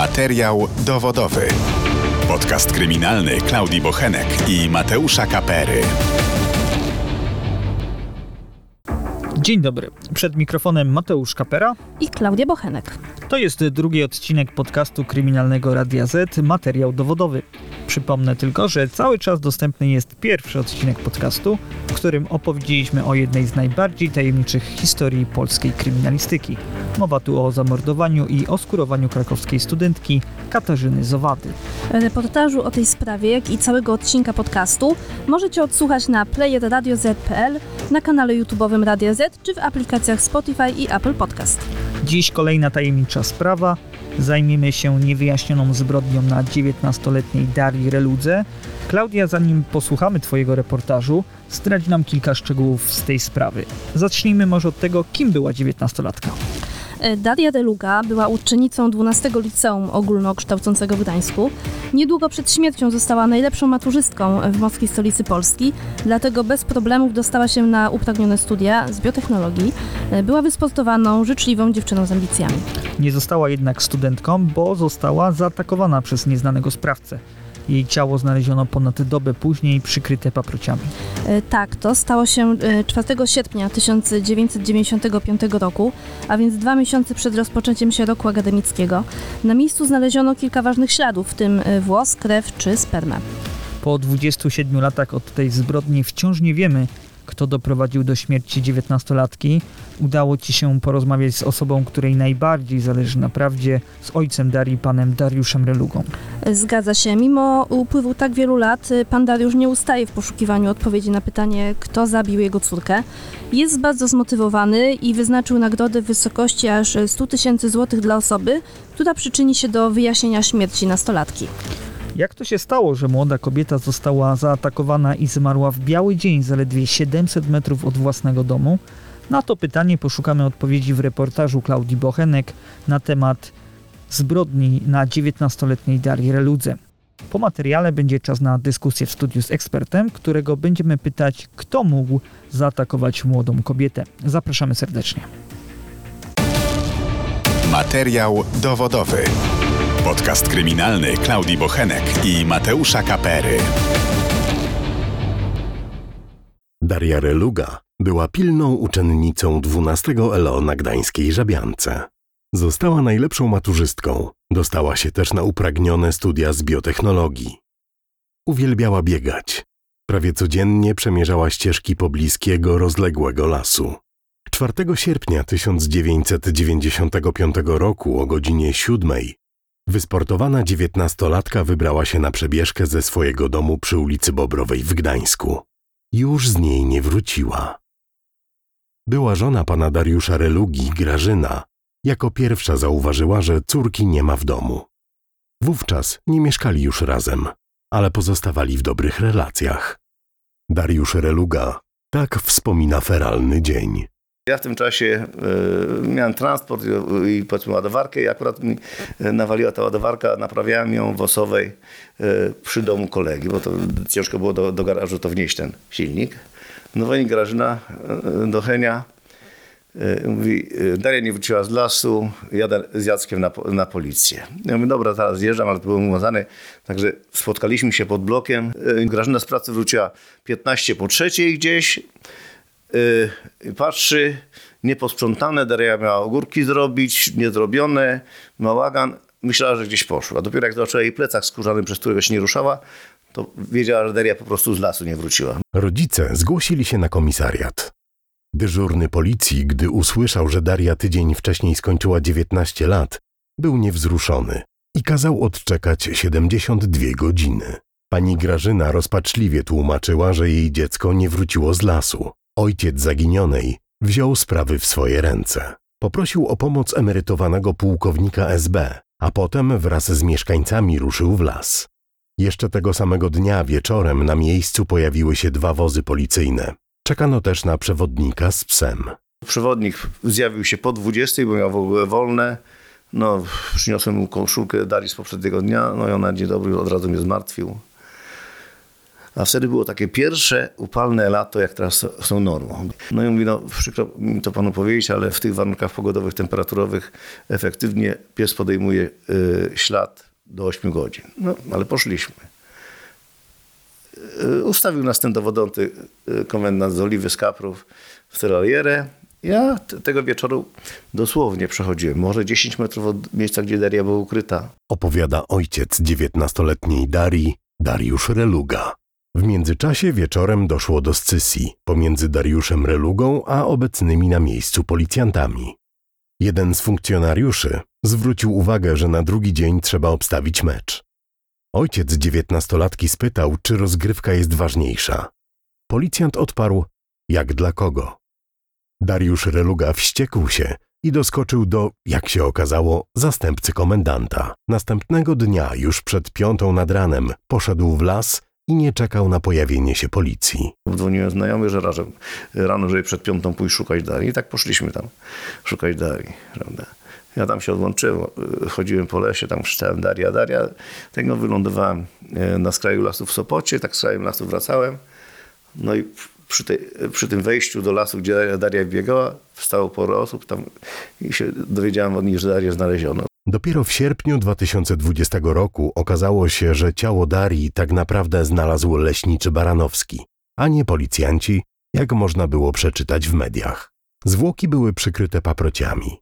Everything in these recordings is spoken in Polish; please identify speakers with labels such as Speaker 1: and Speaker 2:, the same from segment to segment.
Speaker 1: Materiał dowodowy. Podcast kryminalny Klaudii Bochenek i Mateusza Kapery.
Speaker 2: Dzień dobry. Przed mikrofonem Mateusz Kapera.
Speaker 3: i Klaudia Bochenek.
Speaker 2: To jest drugi odcinek podcastu kryminalnego Radia Z, materiał dowodowy. Przypomnę tylko, że cały czas dostępny jest pierwszy odcinek podcastu, w którym opowiedzieliśmy o jednej z najbardziej tajemniczych historii polskiej kryminalistyki. Mowa tu o zamordowaniu i oskurowaniu krakowskiej studentki Katarzyny Zowady.
Speaker 3: Reportażu o tej sprawie, jak i całego odcinka podcastu możecie odsłuchać na playerradio.z.pl, na kanale YouTube'owym Radia Z czy w aplikacjach Spotify i Apple Podcast.
Speaker 2: Dziś kolejna tajemnicza sprawa. Zajmiemy się niewyjaśnioną zbrodnią na 19-letniej Darii Reludze. Klaudia, zanim posłuchamy Twojego reportażu, zdradzi nam kilka szczegółów z tej sprawy. Zacznijmy może od tego, kim była 19-latka.
Speaker 3: E, Daria Deluga była uczennicą 12 liceum ogólnokształcącego w Gdańsku. Niedługo przed śmiercią została najlepszą maturzystką w morskiej stolicy Polski, dlatego bez problemów dostała się na upragnione studia z biotechnologii. E, Była wysportowaną, życzliwą dziewczyną z ambicjami.
Speaker 2: Nie została jednak studentką, bo została zaatakowana przez nieznanego sprawcę. Jej ciało znaleziono ponad dobę później przykryte paprociami.
Speaker 3: E, Tak, to stało się e, 4 sierpnia 1995 roku, a więc dwa miesiące przed rozpoczęciem się roku akademickiego. Na miejscu znaleziono kilka ważnych śladów, w tym e, włos, krew czy spermę.
Speaker 2: Po 27 latach od tej zbrodni wciąż nie wiemy, kto doprowadził do śmierci 19-latki. Udało ci się porozmawiać z osobą, której najbardziej zależy na prawdzie, z ojcem Darii, panem Dariuszem Relugą.
Speaker 3: Zgadza się, mimo upływu tak wielu lat, pan Dariusz nie ustaje w poszukiwaniu odpowiedzi na pytanie, kto zabił jego córkę. Jest bardzo zmotywowany i wyznaczył nagrodę w wysokości aż 100 tysięcy złotych dla osoby, która przyczyni się do wyjaśnienia śmierci nastolatki.
Speaker 2: Jak to się stało, że młoda kobieta została zaatakowana i zmarła w biały dzień zaledwie 700 metrów od własnego domu? Na to pytanie poszukamy odpowiedzi w reportażu Klaudii Bochenek na temat zbrodni na 19-letniej Darii Reludze. Po materiale będzie czas na dyskusję w studiu z ekspertem, którego będziemy pytać, kto mógł zaatakować młodą kobietę. Zapraszamy serdecznie.
Speaker 1: Materiał dowodowy. Podcast kryminalny Klaudii Bochenek i Mateusza Kapery.
Speaker 4: Daria Reluga była pilną uczennicą 12 ELO na gdańskiej Żabiance. Została najlepszą maturzystką, dostała się też na upragnione studia z biotechnologii. Uwielbiała biegać. Prawie codziennie przemierzała ścieżki pobliskiego, rozległego lasu. 4 sierpnia 1995 roku o godzinie 7 wysportowana dziewiętnastolatka wybrała się na przebieżkę ze swojego domu przy ulicy Bobrowej w Gdańsku już z niej nie wróciła. Była żona pana Dariusza Relugi, Grażyna, jako pierwsza zauważyła, że córki nie ma w domu. Wówczas nie mieszkali już razem, ale pozostawali w dobrych relacjach. Dariusz Reluga tak wspomina feralny dzień.
Speaker 5: Ja w tym czasie e, miałem transport i, i powiedzmy ładowarkę i akurat mi e, nawaliła ta ładowarka, naprawiałem ją w Osowej e, przy domu kolegi, bo to ciężko było do, do garażu to wnieść ten silnik. No i Grażyna e, do Henia mówi, Daria nie wróciła z lasu, jadę z Jackiem na, na policję. Ja mówię, dobra, teraz zjeżdżam, ale to było umazane, także spotkaliśmy się pod blokiem. Grażyna z pracy wróciła 15 po trzeciej gdzieś, patrzy, nieposprzątane, Daria miała ogórki zrobić, niezrobione, bałagan. Myślała, że gdzieś poszła. Dopiero jak zobaczyła jej plecak skórzany, przez którego się nie ruszała, to wiedziała, że Daria po prostu z lasu nie wróciła.
Speaker 4: Rodzice zgłosili się na komisariat. Dyżurny policji, gdy usłyszał, że Daria tydzień wcześniej skończyła 19 lat, był niewzruszony i kazał odczekać 72 godziny. Pani Grażyna rozpaczliwie tłumaczyła, że jej dziecko nie wróciło z lasu. Ojciec zaginionej wziął sprawy w swoje ręce. Poprosił o pomoc emerytowanego pułkownika SB, a potem wraz z mieszkańcami ruszył w las. Jeszcze tego samego dnia wieczorem na miejscu pojawiły się dwa wozy policyjne. Czekano też na przewodnika z psem.
Speaker 5: Przewodnik zjawił się po 20, bo miał w ogóle wolne. No, przyniosłem mu koszulkę Darii z poprzedniego dnia, no i ona dzień dobry od razu mnie zmartwił. A wtedy było takie pierwsze upalne lato, jak teraz są normą. No i mówi, no przykro mi to panu powiedzieć, ale w tych warunkach pogodowych, temperaturowych efektywnie pies podejmuje y, ślad do 8 godzin. No, ale poszliśmy. Y, Ustawił nas ten dowodzący y, komendant z Oliwy z Kaprów w terarierę. Ja tego wieczoru dosłownie przechodziłem, może 10 metrów od miejsca, gdzie Daria była ukryta.
Speaker 4: Opowiada ojciec dziewiętnastoletniej Darii, Dariusz Reluga. W międzyczasie wieczorem doszło do scysji pomiędzy Dariuszem Relugą a obecnymi na miejscu policjantami. Jeden z funkcjonariuszy zwrócił uwagę, że na drugi dzień trzeba obstawić mecz. Ojciec dziewiętnastolatki spytał, czy rozgrywka jest ważniejsza. Policjant odparł, jak dla kogo. Dariusz Reluga wściekł się i doskoczył do, jak się okazało, zastępcy komendanta. Następnego dnia, już przed piątą nad ranem, poszedł w las i nie czekał na pojawienie się policji.
Speaker 5: Dzwoniłem znajomy, że razem, rano, żeby przed piątą pójść szukać Darii. I tak poszliśmy tam szukać Darii. Prawda? Ja tam się odłączyłem, chodziłem po lesie, tam krzyczałem Daria, Daria. Tego wylądowałem e, na skraju lasu w Sopocie, tak z kraju lasu wracałem. No i przy, tej, przy tym wejściu do lasu, gdzie Daria biegała, wstało parę osób tam i się dowiedziałem od nich, że Darię znaleziono.
Speaker 4: Dopiero w sierpniu 2020 roku okazało się, że ciało Darii tak naprawdę znalazł leśniczy Baranowski, a nie policjanci, jak można było przeczytać w mediach. Zwłoki były przykryte paprociami.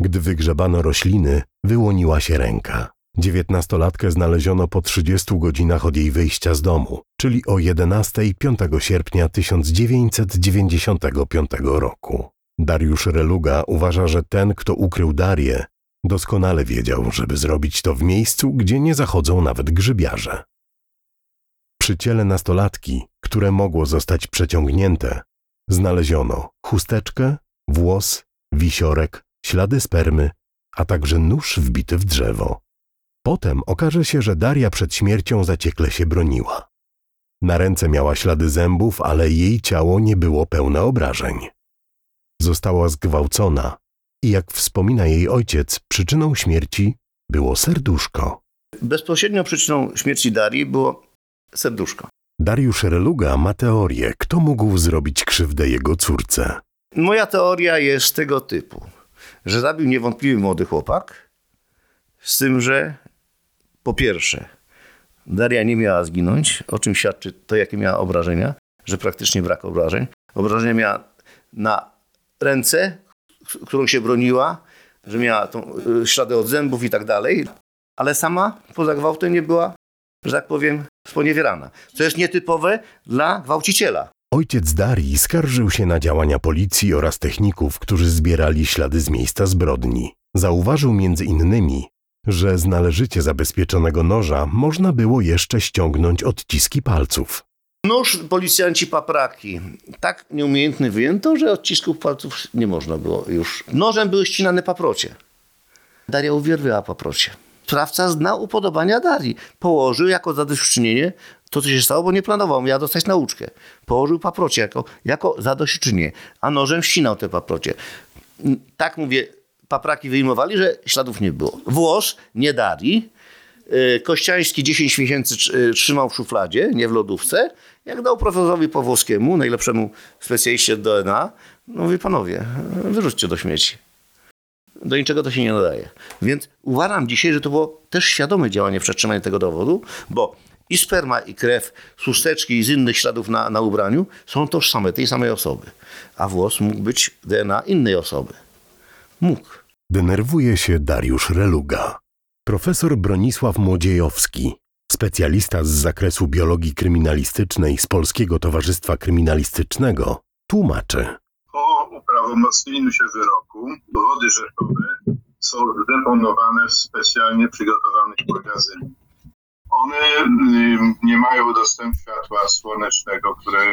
Speaker 4: Gdy wygrzebano rośliny, wyłoniła się ręka. Dziewiętnastolatkę znaleziono po 30 godzinach od jej wyjścia z domu, czyli o 11 5 sierpnia 1995 roku. Dariusz Reluga uważa, że ten, kto ukrył Darię, doskonale wiedział, żeby zrobić to w miejscu, gdzie nie zachodzą nawet grzybiarze. Przy ciele nastolatki, które mogło zostać przeciągnięte, znaleziono chusteczkę, włos, wisiorek, ślady spermy, a także nóż wbity w drzewo. Potem okaże się, że Daria przed śmiercią zaciekle się broniła. Na ręce miała ślady zębów, ale jej ciało nie było pełne obrażeń. Została zgwałcona i jak wspomina jej ojciec, przyczyną śmierci było serduszko.
Speaker 5: Bezpośrednią przyczyną śmierci Darii było serduszko.
Speaker 4: Dariusz Reluga ma teorię, kto mógł zrobić krzywdę jego córce.
Speaker 5: Moja teoria jest tego typu, że zabił niewątpliwie młody chłopak, z tym, że po pierwsze, Daria nie miała zginąć, o czym świadczy to, jakie miała obrażenia, że praktycznie brak obrażeń. Obrażenia miała na ręce, którą się broniła, że miała tą, y, ślady od zębów i tak dalej, ale sama poza gwałtem nie była, że tak powiem, sponiewierana. Co jest nietypowe dla gwałciciela.
Speaker 4: Ojciec Darii skarżył się na działania policji oraz techników, którzy zbierali ślady z miejsca zbrodni. Zauważył między innymi, że z należycie zabezpieczonego noża można było jeszcze ściągnąć odciski palców.
Speaker 5: Nóż policjanci papraki tak nieumiejętny wyjęto, że odcisków palców nie można było już. Nożem były ścinane paprocie. Daria uwielbiała paprocie. Sprawca znał upodobania Darii. Położył jako zadośćuczynienie to, co się stało, bo nie planował. Miała dostać nauczkę. Położył paprocie jako, jako zadośćuczynienie, a nożem ścinał te paprocie. Tak mówię, papraki wyjmowali, że śladów nie było. Włos nie Darii. Y, Kościański 10 miesięcy y, trzymał w szufladzie, nie w lodówce. Jak dał profesorowi Pawłowskiemu, najlepszemu specjaliście DNA, no mówię, panowie, wyrzućcie do śmieci. Do niczego to się nie nadaje. Więc uważam dzisiaj, że to było też świadome działanie przetrzymania tego dowodu, bo i sperma, i krew, z chusteczki i z innych śladów na, na ubraniu są tożsame tej samej osoby. A włos mógł być DNA innej osoby. Mógł.
Speaker 4: Denerwuje się Dariusz Reluga. Profesor Bronisław Młodziejowski, specjalista z zakresu biologii kryminalistycznej z Polskiego Towarzystwa Kryminalistycznego, tłumaczy.
Speaker 6: Po uprawomocnieniu się wyroku dowody rzeczowe są zdeponowane w specjalnie przygotowanych magazynach. One ym, nie mają dostępu światła słonecznego, które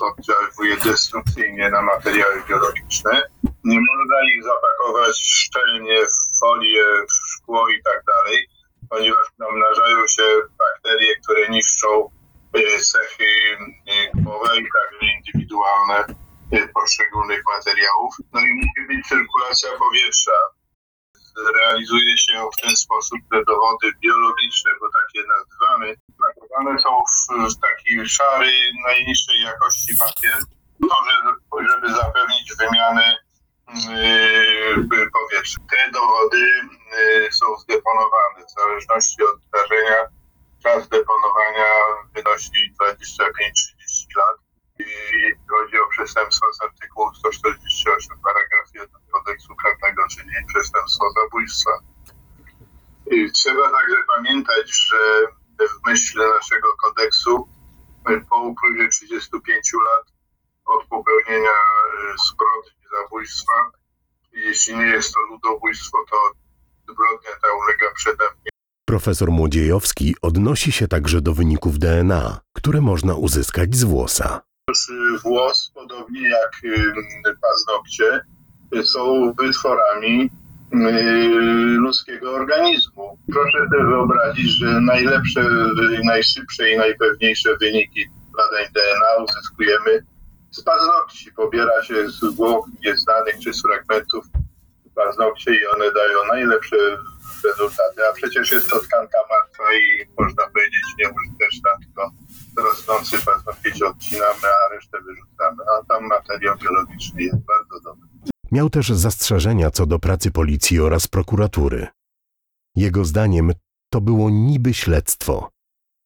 Speaker 6: oddziałuje destrukcyjnie na materiały biologiczne. Nie można ich zapakować szczelnie w folię, szkło i tak dalej, ponieważ namnażają się bakterie, które niszczą y, cechy y, głowe i także indywidualne y, poszczególnych materiałów. No i musi być cyrkulacja powietrza. Realizuje się w ten sposób te dowody biologiczne, bo takie nazywamy, One są w, taki szary, najniższej jakości papier, to, żeby, zapewnić wymianę powietrza. Te dowody yy, są zdeponowane w zależności od zdarzenia. Czas deponowania wynosi 25-30 lat. I chodzi o przestępstwo z artykułu 148 paragraf 1 kodeksu karnego, czyli przestępstwo zabójstwa. I trzeba także pamiętać, że w myśl naszego kodeksu y, po upływie 35 lat od popełnienia y, zbrodni zabójstwa, jeśli nie jest to ludobójstwo, to zbrodnia ta ulega przedawnieniu.
Speaker 4: Profesor Młodziejowski odnosi się także do wyników DNA, które można uzyskać z włosa.
Speaker 6: Y, Włos, podobnie jak y, paznokcie, y, są wytworami ludzkiego organizmu. Proszę sobie wyobrazić, że najlepsze, najszybsze i najpewniejsze wyniki badań DNA uzyskujemy z paznokci. Pobiera się z zwłok nieznanych czy z fragmentów paznokcie i one dają najlepsze rezultaty. A przecież jest to tkanka martwa i można powiedzieć nieużyteczna, tylko rosnący paznokieć odcinamy, a resztę wyrzucamy. A tam materiał biologiczny jest bardzo dobry.
Speaker 4: Miał też zastrzeżenia co do pracy policji oraz prokuratury. Jego zdaniem to było niby śledztwo.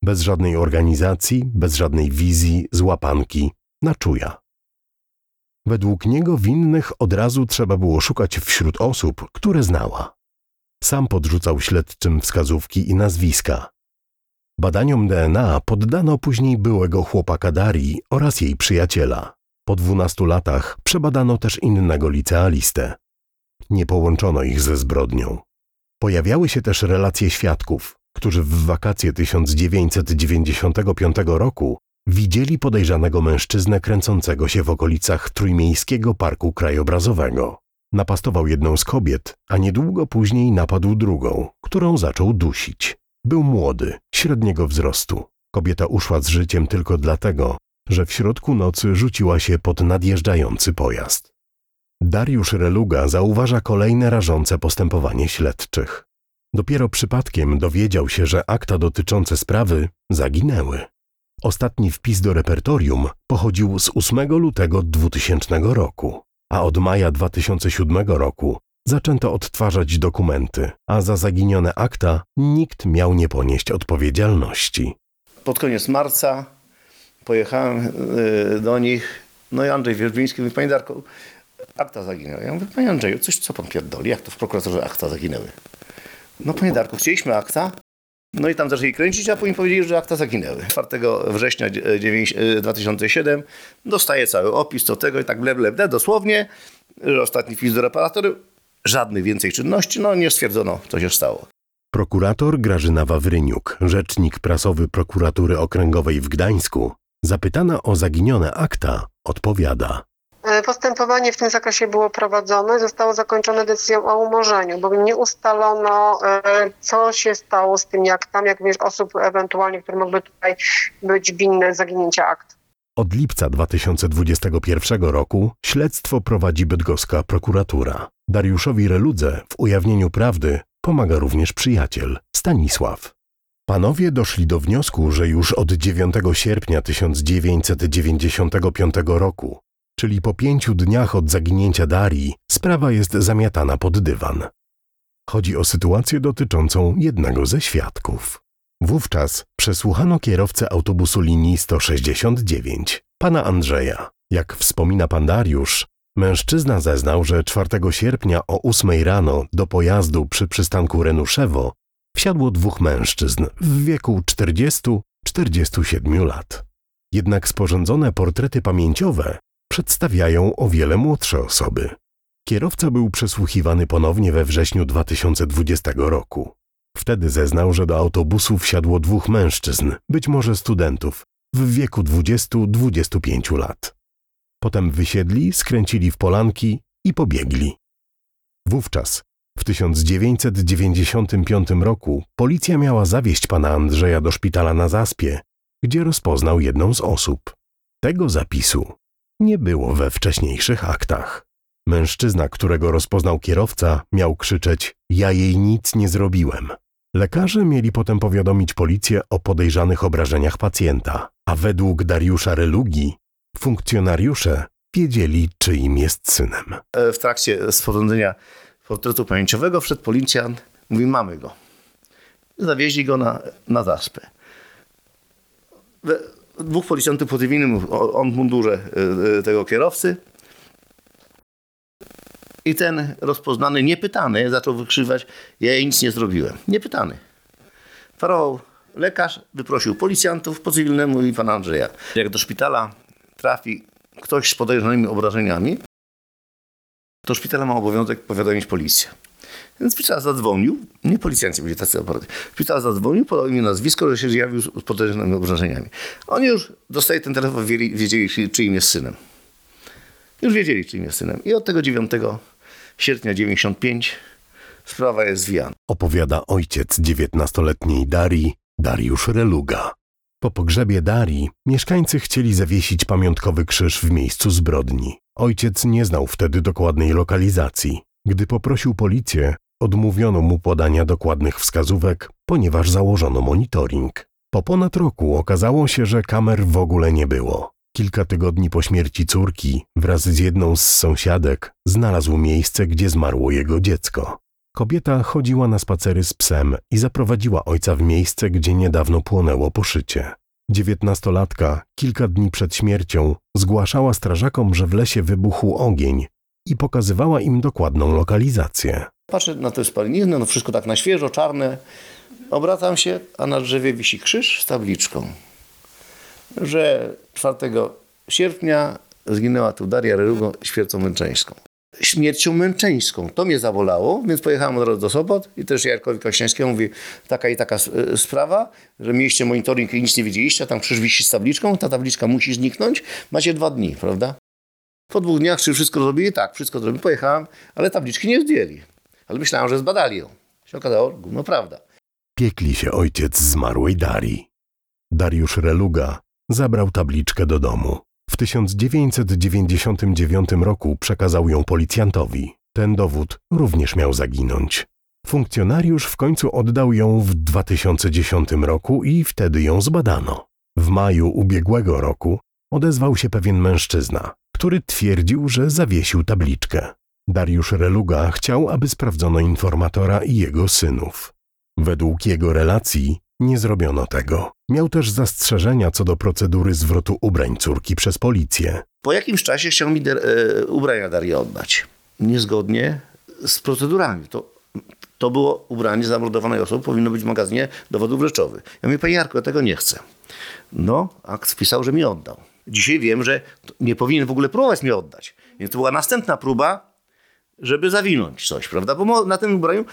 Speaker 4: Bez żadnej organizacji, bez żadnej wizji, złapanki, na czuja. Według niego winnych od razu trzeba było szukać wśród osób, które znała. Sam podrzucał śledczym wskazówki i nazwiska. Badaniom DNA poddano później byłego chłopaka Darii oraz jej przyjaciela. Po dwunastu latach przebadano też innego licealistę. Nie połączono ich ze zbrodnią. Pojawiały się też relacje świadków, którzy w wakacje 1995 roku widzieli podejrzanego mężczyznę kręcącego się w okolicach Trójmiejskiego Parku Krajobrazowego. Napastował jedną z kobiet, a niedługo później napadł drugą, którą zaczął dusić. Był młody, średniego wzrostu. Kobieta uszła z życiem tylko dlatego, że w środku nocy rzuciła się pod nadjeżdżający pojazd. Dariusz Reluga zauważa kolejne rażące postępowanie śledczych. Dopiero przypadkiem dowiedział się, że akta dotyczące sprawy zaginęły. Ostatni wpis do repertorium pochodził z 8 lutego 2000 roku, a od maja 2007 roku zaczęto odtwarzać dokumenty, a za zaginione akta nikt miał nie ponieść odpowiedzialności.
Speaker 5: Pod koniec marca pojechałem y, do nich, no i Andrzej Wierzbiński mówi, panie Darku, akta zaginęły. Ja mówię, panie Andrzeju, coś co pan pierdoli, jak to w prokuraturze akta zaginęły? No panie Darku, chcieliśmy akta, no i tam zaczęli kręcić, a później powiedzieli, że akta zaginęły. 4 września 9, y, 2007 dostaję cały opis do tego i tak ble, ble, ble, dosłownie, że ostatni wpis do reparatory, żadnych więcej czynności, no nie stwierdzono, co się stało.
Speaker 4: Prokurator Grażyna Wawryniuk, rzecznik prasowy prokuratury okręgowej w Gdańsku, zapytana o zaginione akta, odpowiada.
Speaker 7: E, Postępowanie w tym zakresie było prowadzone, zostało zakończone decyzją o umorzeniu, bowiem nie ustalono, e, co się stało z tymi aktami, jak również osób ewentualnie, które mogły tutaj być winne zaginięcia akt.
Speaker 4: Od lipca 2021 roku śledztwo prowadzi bydgoska prokuratura. Dariuszowi Reludze w ujawnieniu prawdy pomaga również przyjaciel Stanisław. Panowie doszli do wniosku, że już od 9 sierpnia 1995 roku, czyli po pięciu dniach od zaginięcia Darii, sprawa jest zamiatana pod dywan. Chodzi o sytuację dotyczącą jednego ze świadków. Wówczas przesłuchano kierowcę autobusu linii 169, pana Andrzeja. Jak wspomina pan Dariusz, mężczyzna zeznał, że 4 sierpnia o 8 rano do pojazdu przy przystanku Renuszewo wsiadło dwóch mężczyzn w wieku 40-47 lat. Jednak sporządzone portrety pamięciowe przedstawiają o wiele młodsze osoby. Kierowca był przesłuchiwany ponownie we wrześniu 2020 roku. Wtedy zeznał, że do autobusu wsiadło dwóch mężczyzn, być może studentów, w wieku 20-25 lat. Potem wysiedli, skręcili w polanki i pobiegli. Wówczas, w 1995 roku, policja miała zawieźć pana Andrzeja do szpitala na Zaspie, gdzie rozpoznał jedną z osób. Tego zapisu nie było we wcześniejszych aktach. Mężczyzna, którego rozpoznał kierowca, miał krzyczeć: Ja jej nic nie zrobiłem. Lekarze mieli potem powiadomić policję o podejrzanych obrażeniach pacjenta, a według Dariusza Relugi funkcjonariusze wiedzieli, czyim jest synem.
Speaker 5: E, W trakcie sporządzenia portretu pamięciowego wszedł policjant, mówi, mamy go. Zawieźli go na, na zaspę. Dwóch policjantów po cywilnym, on w mundurze e, e, tego kierowcy. I ten rozpoznany, niepytany, zaczął wykrzywać, ja jej nic nie zrobiłem. Niepytany. Parował lekarz, wyprosił policjantów po cywilnemu i pana Andrzeja. Jak do szpitala trafi ktoś z podejrzanymi obrażeniami, to szpital ma obowiązek powiadomić policję. Więc szpital zadzwonił, nie policjanci byli tacy aparaty. Szpital zadzwonił, podał imię, nazwisko, że się zjawił z podejrzanymi obrażeniami. Oni już dostaje ten telefon, wiedzieli, wiedzieli czy- czyim jest synem. Już wiedzieli, czyim jest synem. I od tego 9 sierpnia 95 sprawa jest zwijana.
Speaker 4: Opowiada ojciec 19-letniej Darii, Dariusz Reluga. Po pogrzebie Darii mieszkańcy chcieli zawiesić pamiątkowy krzyż w miejscu zbrodni. Ojciec nie znał wtedy dokładnej lokalizacji. Gdy poprosił policję, odmówiono mu podania dokładnych wskazówek, ponieważ założono monitoring. Po ponad roku okazało się, że kamer w ogóle nie było. Kilka tygodni po śmierci córki, wraz z jedną z sąsiadek, znalazł miejsce, gdzie zmarło jego dziecko. Kobieta chodziła na spacery z psem i zaprowadziła ojca w miejsce, gdzie niedawno płonęło poszycie. Dziewiętnastolatka kilka dni przed śmiercią zgłaszała strażakom, że w lesie wybuchł ogień i pokazywała im dokładną lokalizację.
Speaker 5: Patrzę na tę spaliniznę, no wszystko tak na świeżo, czarne. Obracam się, a na drzewie wisi krzyż z tabliczką, że 4 sierpnia zginęła tu Daria Relugo śmiercią męczeńską. Śmiercią męczeńską. To mnie zabolało, więc pojechałem od razu do Sopot i też Jarkowi Kwaśniewskiemu mówi, taka i taka e, sprawa, że mieliście monitoring i nic nie wiedzieliście, a tam krzyż wisi z tabliczką, ta tabliczka musi zniknąć, macie dwa dni, prawda? Po dwóch dniach, czy wszystko zrobili? Tak, wszystko zrobili. Pojechałem, ale tabliczki nie zdjęli. Ale myślałem, że zbadali ją. Się okazało, no prawda.
Speaker 4: Piekli się ojciec zmarłej Darii. Dariusz Reluga zabrał tabliczkę do domu. W 1999 roku przekazał ją policjantowi. Ten dowód również miał zaginąć. Funkcjonariusz w końcu oddał ją w 2010 roku i wtedy ją zbadano. W maju ubiegłego roku odezwał się pewien mężczyzna, który twierdził, że zawiesił tabliczkę. Dariusz Reluga chciał, aby sprawdzono informatora i jego synów. Według jego relacji nie zrobiono tego. Miał też zastrzeżenia co do procedury zwrotu ubrań córki przez policję.
Speaker 5: Po jakimś czasie chciał mi der, e, ubrania Darii oddać. Niezgodnie z procedurami. To, to było ubranie zamordowanej osoby, powinno być w magazynie dowodów rzeczowych. Ja mówię, panie Jarku, ja tego nie chcę. No, akt wpisał, że mi oddał. Dzisiaj wiem, że nie powinien w ogóle próbować mi oddać. Więc to była następna próba, żeby zawinąć coś, prawda? Bo na tym ubraniu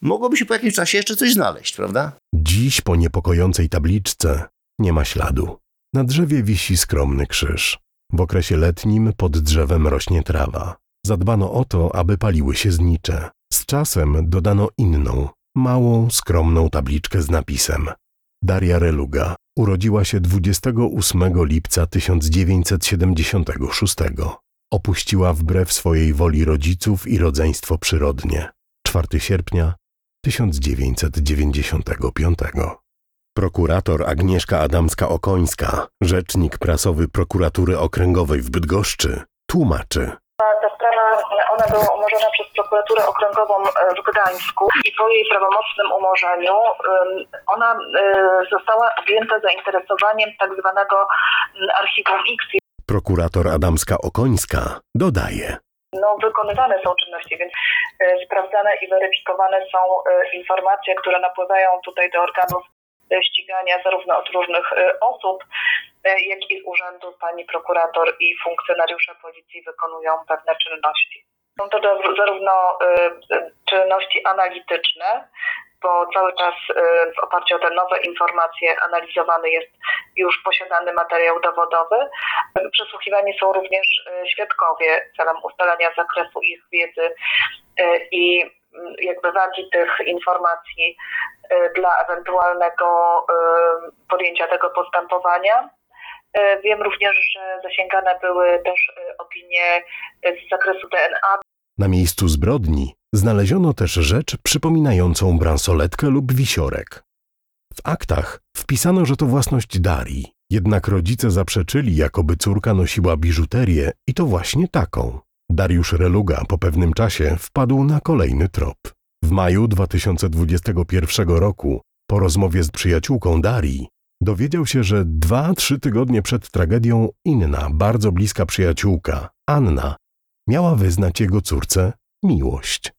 Speaker 5: mogłoby się po jakimś czasie jeszcze coś znaleźć, prawda?
Speaker 4: Dziś po niepokojącej tabliczce nie ma śladu. Na drzewie wisi skromny krzyż. W okresie letnim pod drzewem rośnie trawa. Zadbano o to, aby paliły się znicze. Z czasem dodano inną, małą, skromną tabliczkę z napisem Daria Reluga urodziła się 28 lipca 1976. Opuściła wbrew swojej woli rodziców i rodzeństwo przyrodnie. 4 sierpnia 1995. Prokurator Agnieszka Adamska-Okońska, rzecznik prasowy prokuratury okręgowej w Bydgoszczy, tłumaczy.
Speaker 8: Ona była umorzona przez prokuraturę okręgową e, w Gdańsku i po jej prawomocnym umorzeniu ona y, została objęta zainteresowaniem tak zwanego archiwum X.
Speaker 4: Prokurator Adamska-Okońska dodaje.
Speaker 8: No, wykonywane są czynności, więc y, sprawdzane i weryfikowane są y, informacje, które napływają tutaj do organów y, ścigania zarówno od różnych osób, jak i z urzędu pani prokurator i funkcjonariusze policji wykonują pewne czynności. Są to zarówno y, y, czynności analityczne, bo cały czas y, w oparciu o te nowe informacje analizowany jest już posiadany materiał dowodowy. Przesłuchiwani są również świadkowie celem ustalenia zakresu ich wiedzy i jakby wagi tych informacji dla ewentualnego podjęcia tego postępowania. Y, Wiem również, że zasięgane były też y, opinie y, z zakresu DNA
Speaker 4: Na miejscu zbrodni Znaleziono też rzecz przypominającą bransoletkę lub wisiorek. W aktach wpisano, że to własność Darii, jednak rodzice zaprzeczyli, jakoby córka nosiła biżuterię i to właśnie taką. Dariusz Reluga po pewnym czasie wpadł na kolejny trop. W maju 2021 roku, po rozmowie z przyjaciółką Darii, dowiedział się, że dwa, trzy tygodnie przed tragedią inna, bardzo bliska przyjaciółka, Anna, miała wyznać jego córce miłość.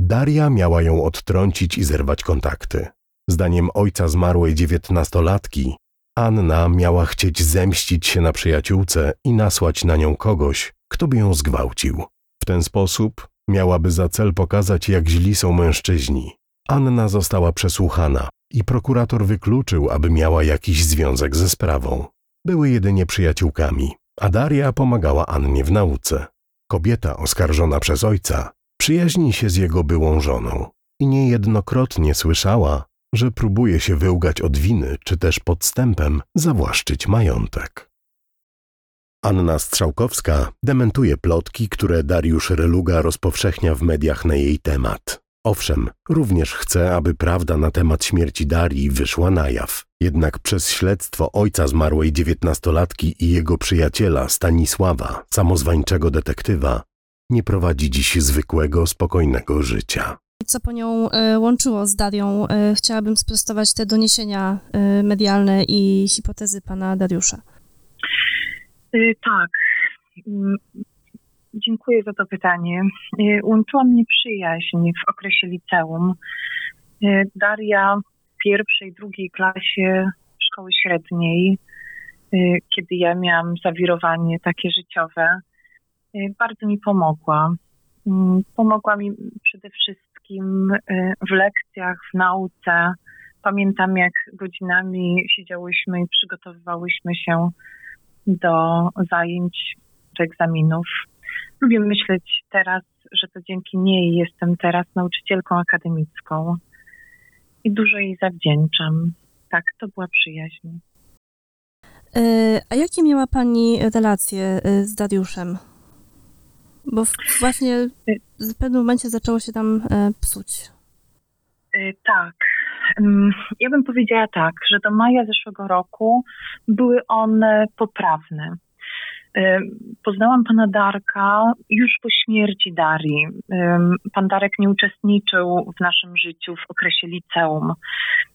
Speaker 4: Daria miała ją odtrącić i zerwać kontakty. Zdaniem ojca zmarłej dziewiętnastolatki, Anna miała chcieć zemścić się na przyjaciółce i nasłać na nią kogoś, kto by ją zgwałcił. W ten sposób miałaby za cel pokazać, jak źli są mężczyźni. Anna została przesłuchana i prokurator wykluczył, aby miała jakiś związek ze sprawą. Były jedynie przyjaciółkami, a Daria pomagała Annie w nauce. Kobieta oskarżona przez ojca przyjaźni się z jego byłą żoną i niejednokrotnie słyszała, że próbuje się wyłgać od winy, czy też podstępem zawłaszczyć majątek. Anna Strzałkowska dementuje plotki, które Dariusz Reluga rozpowszechnia w mediach na jej temat. Owszem, również chce, aby prawda na temat śmierci Darii wyszła na jaw. Jednak przez śledztwo ojca zmarłej dziewiętnastolatki i jego przyjaciela Stanisława, samozwańczego detektywa, nie prowadzi dziś zwykłego, spokojnego życia.
Speaker 3: Co po nią e, łączyło z Darią? E, chciałabym sprostować te doniesienia e, medialne i hipotezy pana Dariusza.
Speaker 9: Tak. Dziękuję za to pytanie. Y, Łączyła mnie przyjaźń w okresie liceum. Y, Daria w pierwszej, drugiej klasie szkoły średniej, y, kiedy ja miałam zawirowanie takie życiowe, bardzo mi pomogła. Mm, Pomogła mi przede wszystkim w lekcjach, w nauce. Pamiętam, jak godzinami siedziałyśmy i przygotowywałyśmy się do zajęć czy egzaminów. Lubię myśleć teraz, że to dzięki niej jestem teraz nauczycielką akademicką i dużo jej zawdzięczam. Tak, to była przyjaźń.
Speaker 3: E, A jakie miała pani relacje e, z Dariuszem? Bo właśnie w pewnym momencie zaczęło się tam e, psuć.
Speaker 9: Tak. Ja bym powiedziała tak, że do maja zeszłego roku były one poprawne. Ym, Poznałam pana Darka już po śmierci Darii. Ym, Pan Darek nie uczestniczył w naszym życiu w okresie liceum.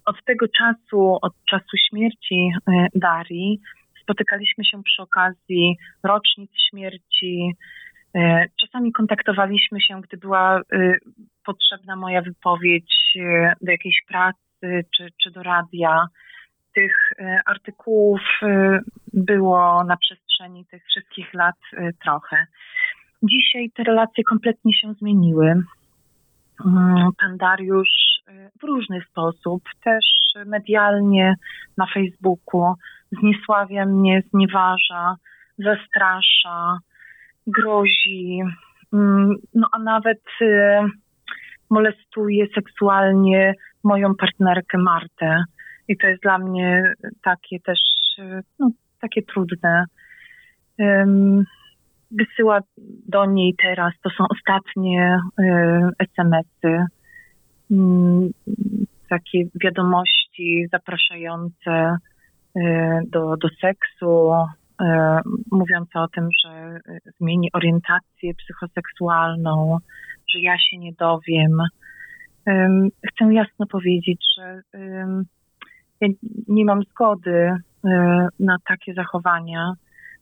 Speaker 9: Od tego czasu, od czasu śmierci y, Darii, spotykaliśmy się przy okazji rocznic śmierci. Czasami kontaktowaliśmy się, gdy była potrzebna moja wypowiedź e, do jakiejś pracy czy, czy do radia. Tych e, artykułów e, było na przestrzeni tych wszystkich lat e, trochę. Dzisiaj te relacje kompletnie się zmieniły. Mm, Pan Dariusz e, w różny sposób, też medialnie na Facebooku, zniesławia mnie, znieważa, zastrasza, grozi, mm, no a nawet e, molestuje seksualnie moją partnerkę Martę. I to jest dla mnie takie też, no, takie trudne. Wysyła do niej teraz, to są ostatnie e, SMS-y, mm, takie wiadomości zapraszające e, do, do seksu, e, mówiące o tym, że zmieni orientację psychoseksualną, że ja się nie dowiem. Chcę jasno powiedzieć, że ja nie mam zgody na takie zachowania,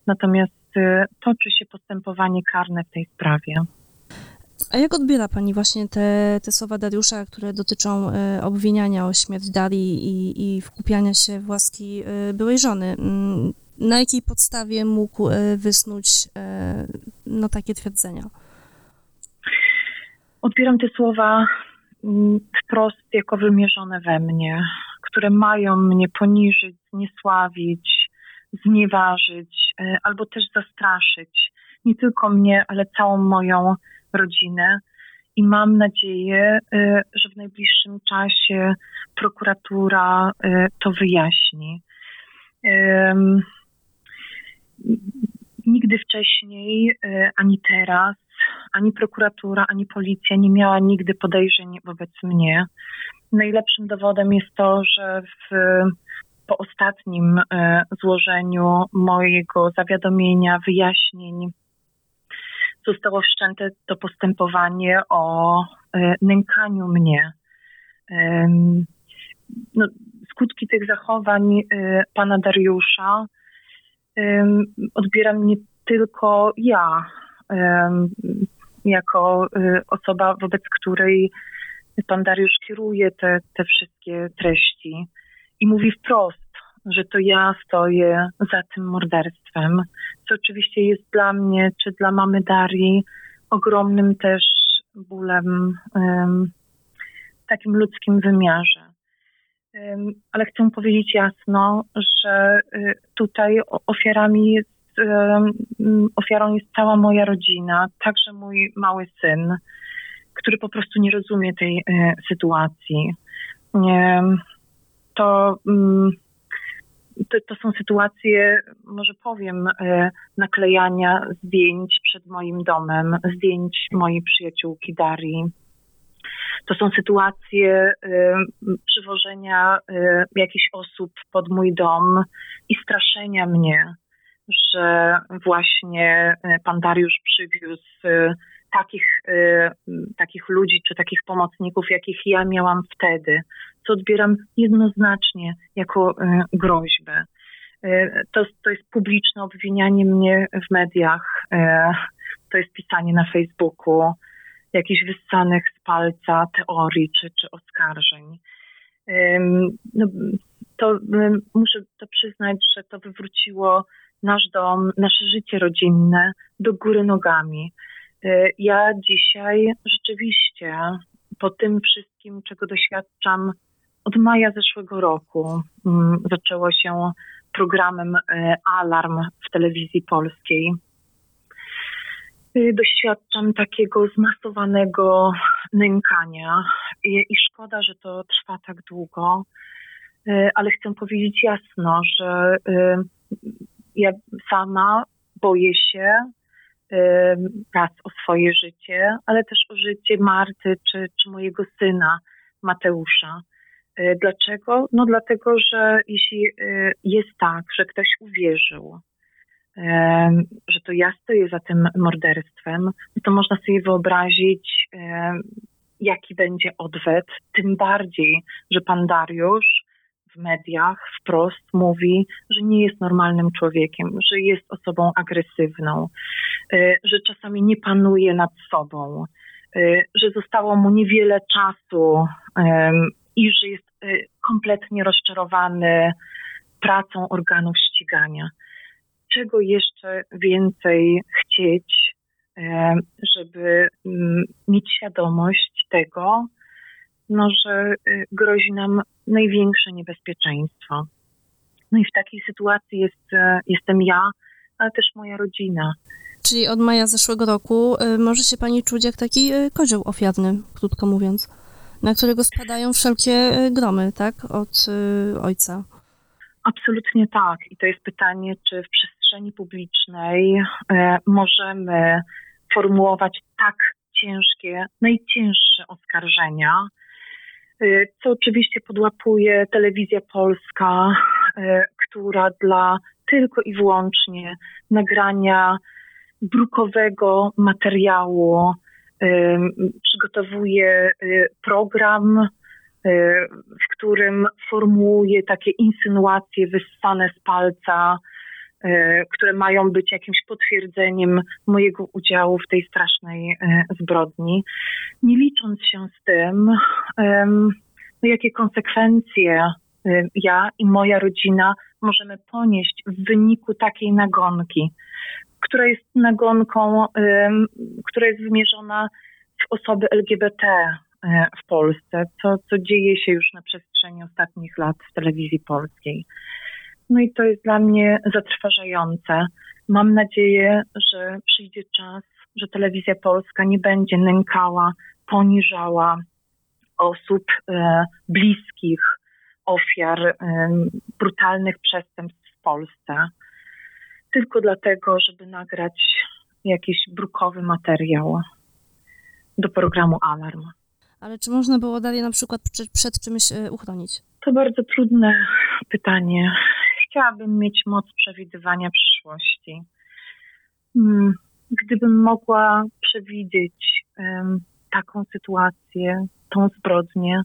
Speaker 9: natomiast y, toczy się postępowanie karne w tej sprawie.
Speaker 3: A jak odbiera pani właśnie te, te słowa Dariusza, które dotyczą e, obwiniania o śmierć Darii i, i wkupiania się w łaski e, byłej żony? Mm, Na jakiej podstawie mógł wysnuć no, takie twierdzenia?
Speaker 9: Odbieram te słowa mm, wprost jako wymierzone we mnie, które mają mnie poniżyć, zniesławić, znieważyć e, albo też zastraszyć. Nie tylko mnie, ale całą moją rodzinę. I mam nadzieję, e, że w najbliższym czasie prokuratura e, to wyjaśni. Nigdy wcześniej, ani teraz, ani prokuratura, ani policja nie miała nigdy podejrzeń wobec mnie. Najlepszym dowodem jest to, że w, po ostatnim e, złożeniu mojego zawiadomienia, wyjaśnień, zostało wszczęte to postępowanie o e, nękaniu mnie. No, skutki tych zachowań e, pana Dariusza odbieram nie tylko ja, jako osoba, wobec której pan Dariusz kieruje te, te wszystkie treści i mówi wprost, że to ja stoję za tym morderstwem, co oczywiście jest dla mnie, czy dla mamy Darii, ogromnym też bólem w takim ludzkim wymiarze. Ale chcę powiedzieć jasno, że y, tutaj ofiarami jest, ofiarą jest cała moja rodzina, także mój mały syn, który po prostu nie rozumie tej y, sytuacji. To mm, to, to, są sytuacje, może powiem, e, naklejania zdjęć przed moim domem, zdjęć mojej przyjaciółki Darii. To są sytuacje y, przywożenia y, jakichś osób pod mój dom i straszenia mnie, że właśnie pan Dariusz przywiózł takich, takich ludzi czy takich pomocników, jakich ja miałam wtedy, co odbieram jednoznacznie jako e, groźbę. E, to, to jest publiczne obwinianie mnie w mediach, to jest pisanie na Facebooku jakichś wyssanych z palca teorii czy, czy oskarżeń. No, to muszę to przyznać, że to wywróciło nasz dom, nasze życie rodzinne do góry nogami. Ja dzisiaj rzeczywiście po tym wszystkim, czego doświadczam od maja zeszłego roku mm, zaczęło się programem e, Alarm w telewizji polskiej. Y, doświadczam takiego zmasowanego nękania i, szkoda, że to trwa tak długo, ale chcę powiedzieć jasno, że ja sama boję się raz o swoje życie, ale też o życie Marty czy, czy mojego syna Mateusza. E, dlaczego? No dlatego, że jeśli e, jest tak, że ktoś uwierzył, że to ja stoję za tym morderstwem, no to można sobie wyobrazić, jaki będzie odwet, tym bardziej, że pan Dariusz w mediach wprost mówi, że nie jest normalnym człowiekiem, że jest osobą agresywną, że czasami nie panuje nad sobą, że zostało mu niewiele czasu i że jest y, kompletnie rozczarowany pracą organów ścigania. Czego jeszcze więcej chcieć, żeby mm, mieć świadomość tego, no, że y, grozi nam największe niebezpieczeństwo. No i w takiej sytuacji jest, jestem ja, ale też moja rodzina.
Speaker 3: Czyli od maja zeszłego roku może się pani czuć jak taki kozioł ofiarny, krótko mówiąc na którego spadają wszelkie e, gromy, tak, od ojca.
Speaker 9: Absolutnie tak. I to jest pytanie, czy w przestrzeni publicznej możemy formułować tak ciężkie, najcięższe oskarżenia, co oczywiście podłapuje telewizja polska, która dla tylko i wyłącznie nagrania brukowego materiału przygotowuje y, program, y, w którym formułuje takie insynuacje wyssane z palca, y, które mają być jakimś potwierdzeniem mojego udziału w tej strasznej zbrodni, nie licząc się z tym, no jakie konsekwencje ja i moja rodzina możemy ponieść w wyniku takiej nagonki która jest nagonką, która jest wymierzona w osoby LGBT e, w Polsce, co, co dzieje się już na przestrzeni ostatnich lat w telewizji polskiej. No i to jest dla mnie zatrważające. Mam nadzieję, że przyjdzie czas, że telewizja polska nie będzie nękała, poniżała osób e, bliskich ofiar e, brutalnych przestępstw w Polsce tylko dlatego, żeby nagrać jakiś brukowy materiał do programu Alarm.
Speaker 3: Ale czy można było Darię na przykład przed, przed czymś e, uchronić?
Speaker 9: To bardzo trudne pytanie. Chciałabym mieć moc przewidywania przyszłości. Mm, Gdybym mogła przewidzieć em, taką sytuację, tą zbrodnię,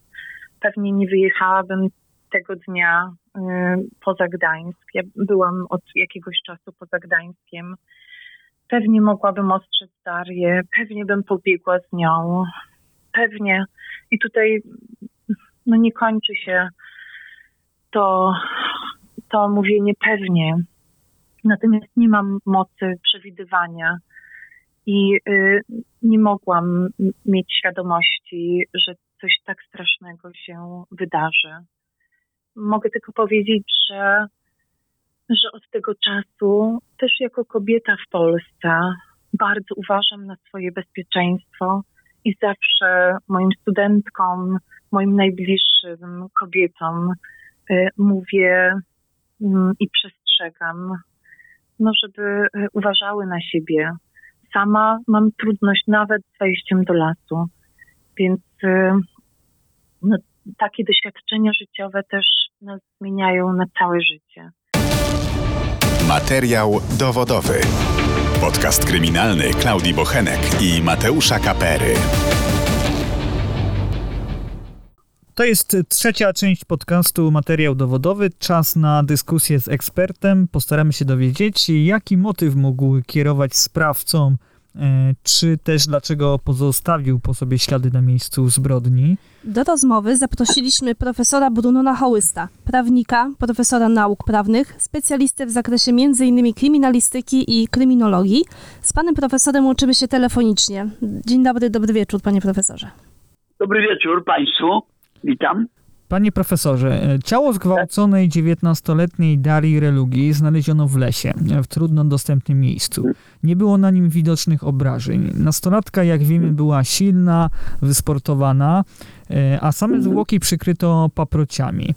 Speaker 9: pewnie nie wyjechałabym tego dnia em, poza Gdańsk. Ja byłam od jakiegoś czasu poza Gdańskiem. Pewnie mogłabym ostrzec Darię, pewnie bym pobiegła z nią. Pewnie. I tutaj no nie kończy się to, to mówienie pewnie. Natomiast nie mam mocy przewidywania i y, nie mogłam mieć świadomości, że coś tak strasznego się wydarzy. Mogę tylko powiedzieć, że, że od tego czasu, też jako kobieta w Polsce, bardzo uważam na swoje bezpieczeństwo i zawsze moim studentkom, moim najbliższym kobietom y, mówię i przestrzegam, no żeby y, uważały na siebie. Sama mam trudność nawet z wejściem do lasu, więc y, no, takie doświadczenia życiowe też nas zmieniają na całe życie.
Speaker 1: Materiał dowodowy. Podcast kryminalny Klaudii Bochenek i Mateusza Kapery.
Speaker 2: To jest trzecia część podcastu Materiał Dowodowy. Czas na dyskusję z ekspertem. Postaramy się dowiedzieć, jaki motyw mógł kierować sprawcą, e, czy też dlaczego pozostawił po sobie ślady na miejscu zbrodni.
Speaker 3: Do rozmowy zaprosiliśmy profesora Brunona Hołysta, prawnika, profesora nauk prawnych, specjalistę w zakresie m.in. kryminalistyki i kryminologii. Z panem profesorem łączymy się telefonicznie. Dzień dobry, dobry wieczór, panie profesorze.
Speaker 10: Dobry wieczór Państwu. Witam.
Speaker 2: Panie profesorze, e, ciało zgwałconej 19-letniej Darii Relugi znaleziono w lesie, e, w trudno dostępnym miejscu. Nie było na nim widocznych obrażeń. Nastolatka, jak wiemy, była silna, wysportowana, e, a same zwłoki przykryto paprociami.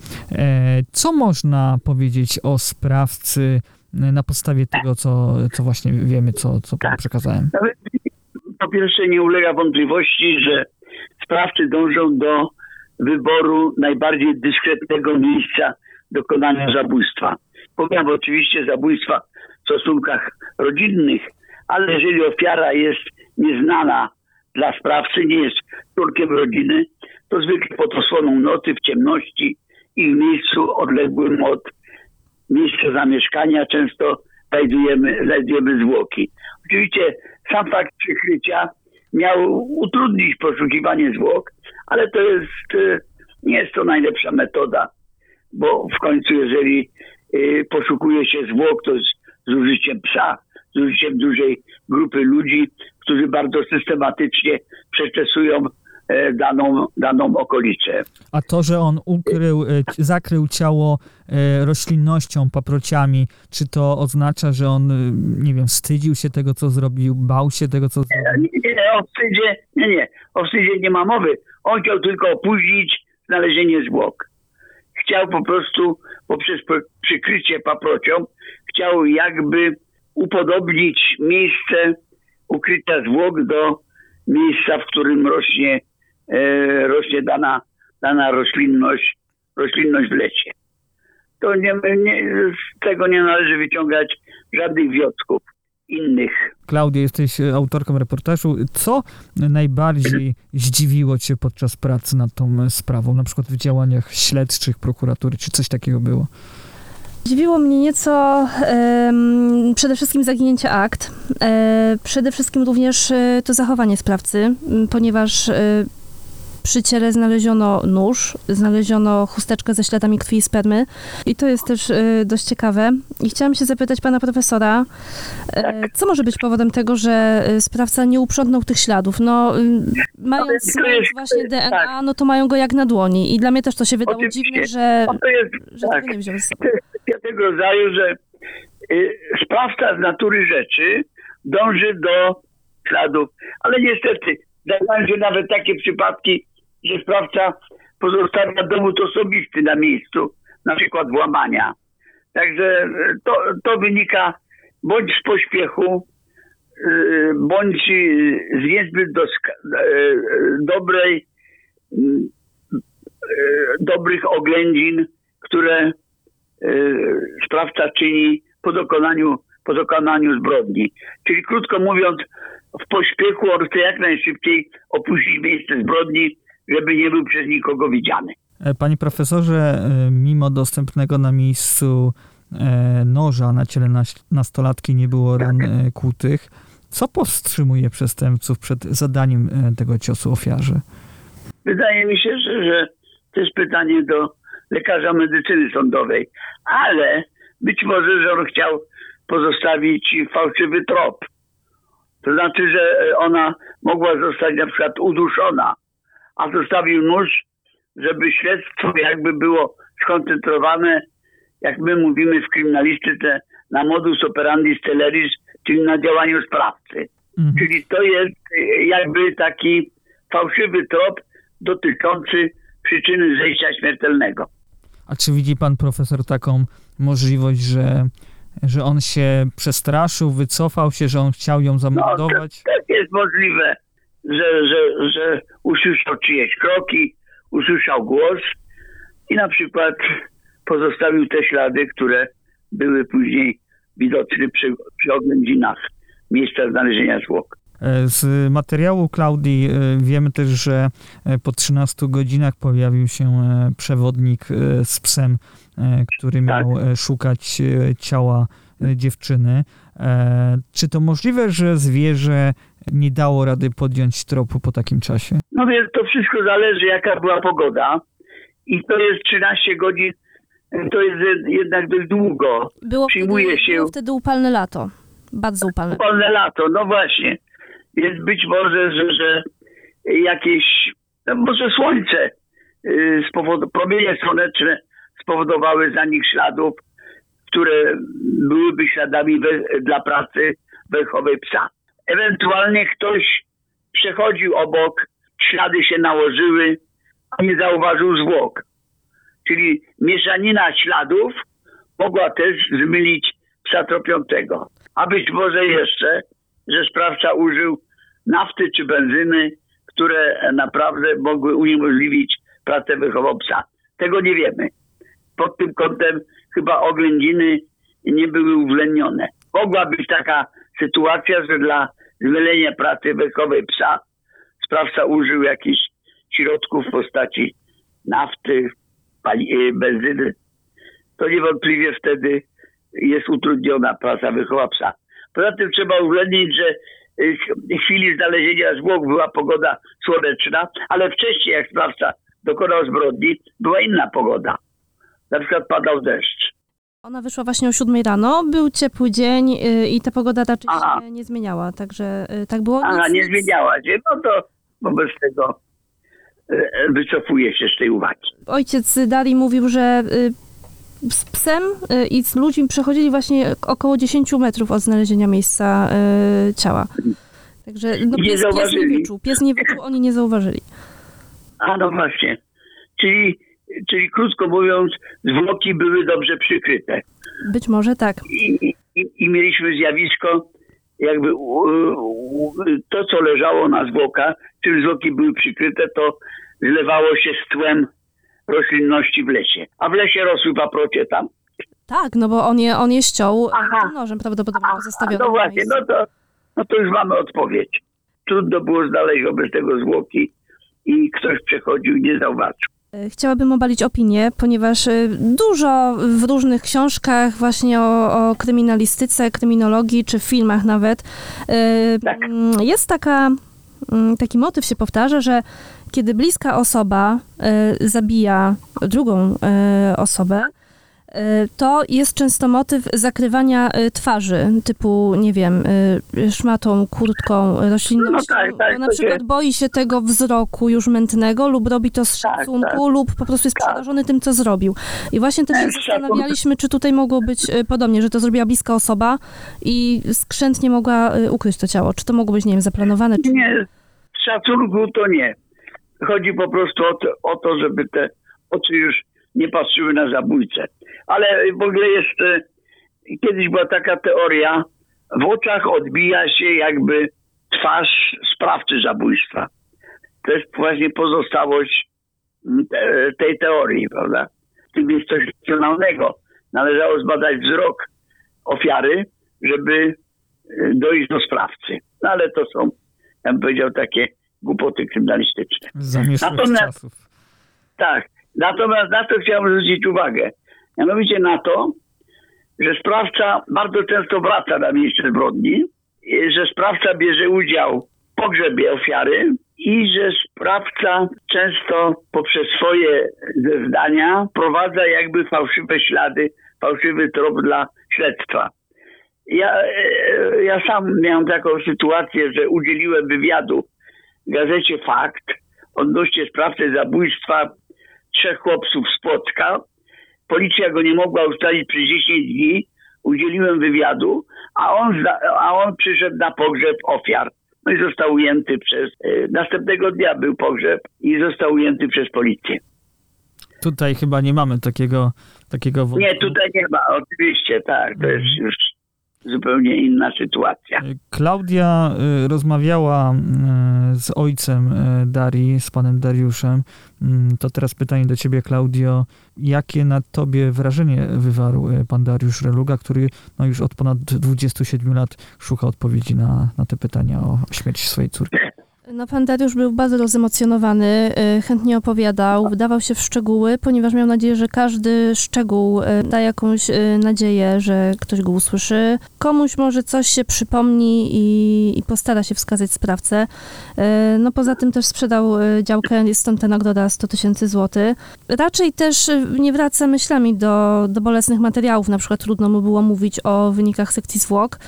Speaker 2: Co można powiedzieć o sprawcy na podstawie tego, co, co właśnie wiemy, co, co panu przekazałem?
Speaker 10: Nawet Po pierwsze nie ulega wątpliwości, że sprawcy dążą do wyboru najbardziej dyskretnego miejsca dokonania zabójstwa. Pomijam oczywiście zabójstwa w stosunkach rodzinnych, ale jeżeli ofiara jest nieznana dla sprawcy, nie jest członkiem rodziny, to zwykle pod osłoną nocy, w ciemności i w miejscu odległym od miejsca zamieszkania często znajdujemy, znajdujemy zwłoki. Oczywiście sam fakt przykrycia miał utrudnić poszukiwanie zwłok, ale to jest, e, nie jest to najlepsza metoda, bo w końcu jeżeli e, poszukuje się zwłok, to z, użyciem psa, z użyciem dużej grupy ludzi, którzy bardzo systematycznie przeczesują daną, daną okolicę.
Speaker 2: A to, że on ukrył, e, zakrył ciało e, roślinnością, paprociami, czy to oznacza, że on, e, nie wiem, wstydził się tego, co zrobił, bał się tego, co zrobił?
Speaker 10: Nie, nie, o wstydzie, nie, nie, o wstydzie nie ma mowy. On chciał tylko opóźnić znalezienie zwłok. Chciał po prostu poprzez po- przykrycie paprocią, chciał jakby upodobnić miejsce ukrycia zwłok do miejsca, w którym rośnie, e, rośnie dana, dana roślinność, roślinność w lesie. To nie, nie, z tego nie należy wyciągać żadnych wniosków innych.
Speaker 2: Klaudia, jesteś e, autorką reportażu. Co najbardziej zdziwiło cię podczas pracy nad tą e, sprawą, na przykład w działaniach śledczych prokuratury, czy coś takiego było?
Speaker 3: Dziwiło mnie nieco em, przede wszystkim zaginięcie akt, e, przede wszystkim również e, to zachowanie sprawcy, ponieważ e, przy ciele znaleziono nóż, znaleziono chusteczkę ze śladami krwi i spermy i to jest też e, dość ciekawe. I chciałam się zapytać pana profesora, e, co może być powodem tego, że e, sprawca nie uprzątnął tych śladów? No, y, mając, mając właśnie DNA,
Speaker 10: tak.
Speaker 3: no to mają go jak na dłoni i dla mnie też to się wydało
Speaker 10: Oczywiście.
Speaker 3: dziwne, że,
Speaker 10: No to jest,
Speaker 3: że
Speaker 10: tak,
Speaker 3: tego nie wziął ze sobą.
Speaker 10: tego rodzaju, że y, sprawca z natury rzeczy dąży do śladów, ale niestety zdarzają się nawet takie przypadki, że sprawca pozostawia dowód osobisty na miejscu, na przykład włamania. Także y, to, to wynika bądź z pośpiechu, y, bądź y, z niezbyt doska- dobrej, y, dobrych oględzin, które sprawca czyni po dokonaniu, po dokonaniu zbrodni. Czyli krótko mówiąc, w pośpiechu on chce jak najszybciej opuścić miejsce zbrodni, żeby nie był przez nikogo widziany.
Speaker 2: E, Panie profesorze, e, mimo dostępnego na miejscu e, noża na ciele nas- nastolatki nie było ran e, kłutych. Co powstrzymuje przestępców przed zadaniem tego ciosu ofiarze?
Speaker 10: Wydaje mi się, że, że to jest pytanie do lekarza medycyny sądowej, ale być może, że on chciał pozostawić fałszywy trop. To znaczy, że ona mogła zostać na przykład uduszona, a zostawił nóż, żeby śledztwo jakby było skoncentrowane, jak my mówimy w kryminalistyce, na modus operandi stellaris, czyli na działaniu sprawcy.
Speaker 2: Mhm.
Speaker 10: Czyli to jest y, jakby taki fałszywy trop dotyczący przyczyny zejścia śmiertelnego.
Speaker 2: A czy widzi pan profesor taką możliwość, że, że on się przestraszył, wycofał się, że on chciał ją
Speaker 10: No, to,
Speaker 2: zamordować?
Speaker 10: tak jest możliwe, że, że, że usłyszał czyjeś kroki, usłyszał głos i na przykład pozostawił te ślady, które były później widoczne przy, przy oględzinach miejsca znalezienia zwłok.
Speaker 2: E, Z materiału Klaudii e, wiemy też, że e, po 13 godzinach pojawił się przewodnik z psem, który miał e, szukać ciała dziewczyny. Czy to możliwe, że zwierzę nie dało rady podjąć tropu po takim czasie?
Speaker 10: No więc to wszystko zależy, jaka była pogoda. I to jest 13 godzin, to jest jednak dość długo.
Speaker 3: Było
Speaker 10: Przyjmuje
Speaker 3: wtedy,
Speaker 10: się
Speaker 3: było wtedy upalne lato. Bardzo upalne.
Speaker 10: upalne lato, no właśnie. Więc być może, że, że jakieś, no może słońce, y, spowod- promienie słoneczne spowodowały zanik śladów, które byłyby śladami we, dla pracy węchowej psa. Ewentualnie ktoś przechodził obok, ślady się nałożyły, a nie zauważył zwłok. Czyli mieszanina śladów mogła też zmylić psa tropiącego. A być może jeszcze, że sprawca użył nafty czy benzyny, które naprawdę mogły uniemożliwić pracę wychową psa. Tego nie wiemy. Pod tym kątem chyba oględziny nie były uwzględnione. Mogła być taka sytuacja, że dla zmylenia pracy wychowej psa sprawca użył jakichś środków w postaci nafty, pali- y, benzyny. To niewątpliwie wtedy jest utrudniona praca wychowa psa. Poza tym trzeba uwzględnić, że y, w chwili znalezienia zwłok była pogoda słoneczna, ale wcześniej jak sprawca dokonał zbrodni, była inna pogoda. Na przykład padał deszcz.
Speaker 3: Ona wyszła właśnie o 7 rano, był ciepły dzień y, i ta pogoda raczej
Speaker 10: Aha.
Speaker 3: się nie zmieniała, także y, tak było.
Speaker 10: Aha,
Speaker 3: Nic-
Speaker 10: nie
Speaker 3: nic-
Speaker 10: zmieniała się. No to wobec tego y, wycofuję się z tej uwagi.
Speaker 3: Ojciec Darii mówił, że z psem i z ludźmi przechodzili właśnie około 10 metrów od znalezienia miejsca ciała. Także no,
Speaker 10: Nie
Speaker 3: pies, pies nie wyczuł, pies nie wyczuł, oni nie zauważyli.
Speaker 10: A no właśnie. Czyli, czyli krótko mówiąc, zwłoki były dobrze przykryte.
Speaker 3: Być może tak.
Speaker 10: i, i, i mieliśmy zjawisko, jakby u, u, to, co leżało na zwłokach, czym zwłoki były przykryte, to zlewało się z tłem roślinności w lesie. A w lesie rosły paprocie tam.
Speaker 3: Tak, no bo on je, on je ściął
Speaker 10: Aha.
Speaker 3: nożem prawdopodobnie pozostawiony.
Speaker 10: no właśnie, no to, no to już mamy odpowiedź. Trudno było znaleźć wobec tego zwłoki i ktoś przechodził i nie zauważył.
Speaker 3: Chciałabym obalić opinię, ponieważ y, dużo w różnych książkach właśnie o, o kryminalistyce, kryminologii, czy w filmach nawet, y,
Speaker 10: Tak.
Speaker 3: mm, jest taka, mm, taki motyw się powtarza, że kiedy bliska osoba y, zabija drugą osobę, to jest często motyw zakrywania y, twarzy, typu, nie wiem, y, szmatą, kurtką, roślinnością,
Speaker 10: No tak, tak,
Speaker 3: na przykład
Speaker 10: się-
Speaker 3: boi się tego wzroku już mętnego lub robi to z
Speaker 10: Tak,
Speaker 3: szacunku
Speaker 10: tak.
Speaker 3: lub po prostu jest przerażony tym, co zrobił. I właśnie też się
Speaker 10: Tak,
Speaker 3: zastanawialiśmy, czy tutaj mogło być y, podobnie, że to zrobiła bliska osoba i skrzętnie mogła y, ukryć to ciało. Czy to mogło być, nie wiem, zaplanowane, czy
Speaker 10: Nie, z szacunku to nie. Chodzi po prostu o to, o to, żeby te oczy już nie patrzyły na zabójcę. Ale w ogóle jest, e, kiedyś była taka teoria, w oczach odbija się jakby twarz sprawcy zabójstwa. To jest właśnie pozostałość te, tej teorii, prawda? W tym jest coś racjonalnego. Należało zbadać wzrok ofiary, żeby y, dojść do sprawcy. No ale to są, ja bym powiedział, takie głupoty kryminalistyczne.
Speaker 2: Zamieszłych
Speaker 10: Natomiast-
Speaker 2: czasów.
Speaker 10: Tak. Natomiast na to chciałem zwrócić uwagę. Mianowicie na to, że sprawca bardzo często wraca na miejsce zbrodni, że sprawca bierze udział w pogrzebie ofiary i że sprawca często poprzez swoje zeznania prowadza jakby fałszywe ślady, fałszywy trop dla śledztwa. Ja, e, ja sam miałem taką sytuację, że udzieliłem wywiadu w gazecie Fakt odnośnie sprawcy zabójstwa trzech chłopców z Płocka. Policja go nie mogła ustalić przez 10 dni. Udzieliłem wywiadu, a on, a on przyszedł na pogrzeb ofiar. No i został ujęty przez... e, Następnego dnia był pogrzeb i został ujęty przez policję.
Speaker 2: Tutaj chyba nie mamy takiego, takiego wątku.
Speaker 10: Nie, tutaj nie ma, oczywiście, tak. To jest już zupełnie inna sytuacja.
Speaker 2: Klaudia y, rozmawiała y, z ojcem y, Darii, z panem Dariuszem. Mm, To teraz pytanie do ciebie, Klaudio. Jakie na tobie wrażenie wywarł pan Dariusz Reluga, który no, już od ponad 27 lat szuka odpowiedzi na, na te pytania o śmierć swojej córki?
Speaker 3: No, pan Dariusz był bardzo rozemocjonowany, y, chętnie opowiadał, wdawał się w szczegóły, ponieważ miał nadzieję, że każdy szczegół y, da jakąś y, nadzieję, że ktoś go usłyszy. Komuś może coś się przypomni i, i postara się wskazać sprawcę. No poza tym też sprzedał działkę, jest stąd ta nagroda 100 tysięcy złotych. Raczej też nie wraca myślami do, do bolesnych materiałów, na przykład trudno mu było mówić o wynikach sekcji zwłok.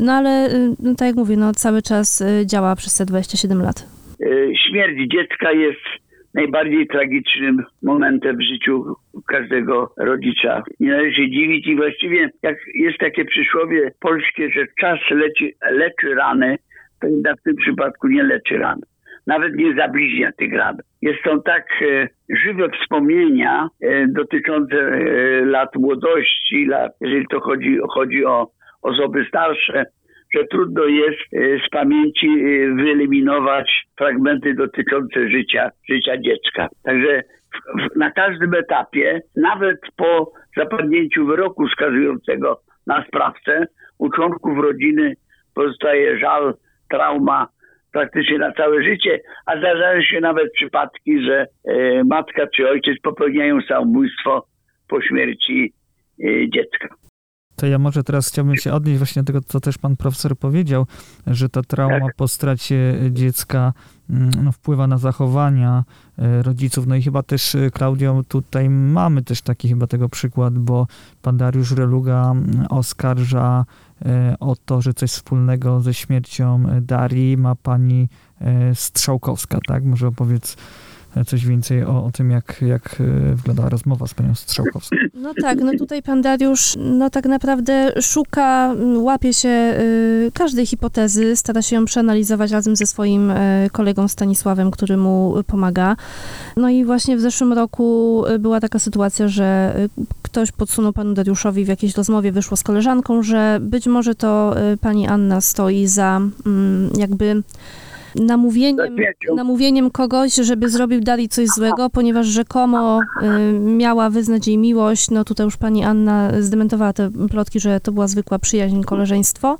Speaker 3: No ale, y, no, tak jak mówię, no, cały czas y, działa przez te 27 lat.
Speaker 10: E, Śmierć dziecka jest najbardziej tragicznym momentem w życiu każdego rodzica. Nie należy się dziwić i właściwie jak jest takie przysłowie polskie, że czas leczy, leczy rany, to jednak w tym przypadku nie leczy ran. Nawet nie zabliźnia tych ran. Jest to tak e, żywe wspomnienia e, dotyczące e, lat młodości, lat, jeżeli to chodzi, chodzi o osoby starsze, że trudno jest e, z pamięci e, wyeliminować fragmenty dotyczące życia, życia dziecka. Także w- w- na każdym etapie, nawet po zapadnięciu wyroku skazującego na sprawcę, u członków rodziny pozostaje żal, trauma praktycznie na całe życie, a zdarzają się nawet przypadki, że e, matka czy ojciec popełniają samobójstwo po śmierci e, dziecka.
Speaker 2: To ja może teraz chciałbym się odnieść właśnie do tego, co też pan profesor powiedział, że ta trauma
Speaker 10: Tak.
Speaker 2: po stracie dziecka mm, no, wpływa na zachowania e, rodziców. No i chyba też, e, Klaudio, tutaj mamy też taki chyba tego przykład, bo pan Dariusz Reluga mm, oskarża e, o to, że coś wspólnego ze śmiercią Darii ma pani Strzałkowska, tak? Może opowiedz coś więcej o, o tym, jak, jak e, wyglądała rozmowa z panią Strzałkowską.
Speaker 3: No tak, no tutaj pan Dariusz no tak naprawdę szuka, łapie się y, każdej hipotezy, stara się ją przeanalizować razem ze swoim y, kolegą Stanisławem, który mu pomaga. No i właśnie w zeszłym roku była taka sytuacja, że ktoś podsunął panu Dariuszowi w jakiejś rozmowie, wyszło z koleżanką, że być może to pani Anna stoi za mm, jakby namówieniem, namówieniem kogoś, żeby zrobił dalej coś złego, ponieważ rzekomo y, miała wyznać jej miłość. No tutaj już pani Anna zdementowała te plotki, że to była zwykła przyjaźń, koleżeństwo.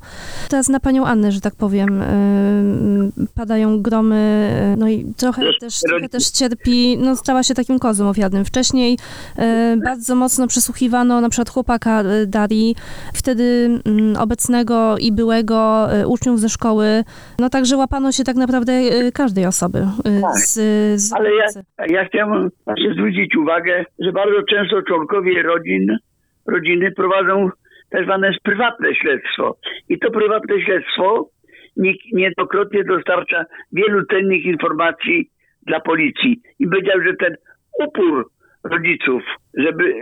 Speaker 3: Teraz na panią Annę, że tak powiem, y, padają gromy, y, no i trochę też, trochę też cierpi, no stała się takim kozłem ofiarnym. Wcześniej y, bardzo mocno przesłuchiwano na przykład chłopaka y, Darii, wtedy mm, obecnego i byłego y, uczniów ze szkoły, no także łapano się tak naprawdę y, każdej osoby y,
Speaker 10: Tak.
Speaker 3: z, z
Speaker 10: Ale ja, ja chciałem właśnie zwrócić uwagę, że bardzo często członkowie rodzin, rodziny prowadzą tak zwane prywatne śledztwo. I to prywatne śledztwo nie- niejednokrotnie dostarcza wielu cennych informacji dla policji. I powiedział, że ten upór rodziców, żeby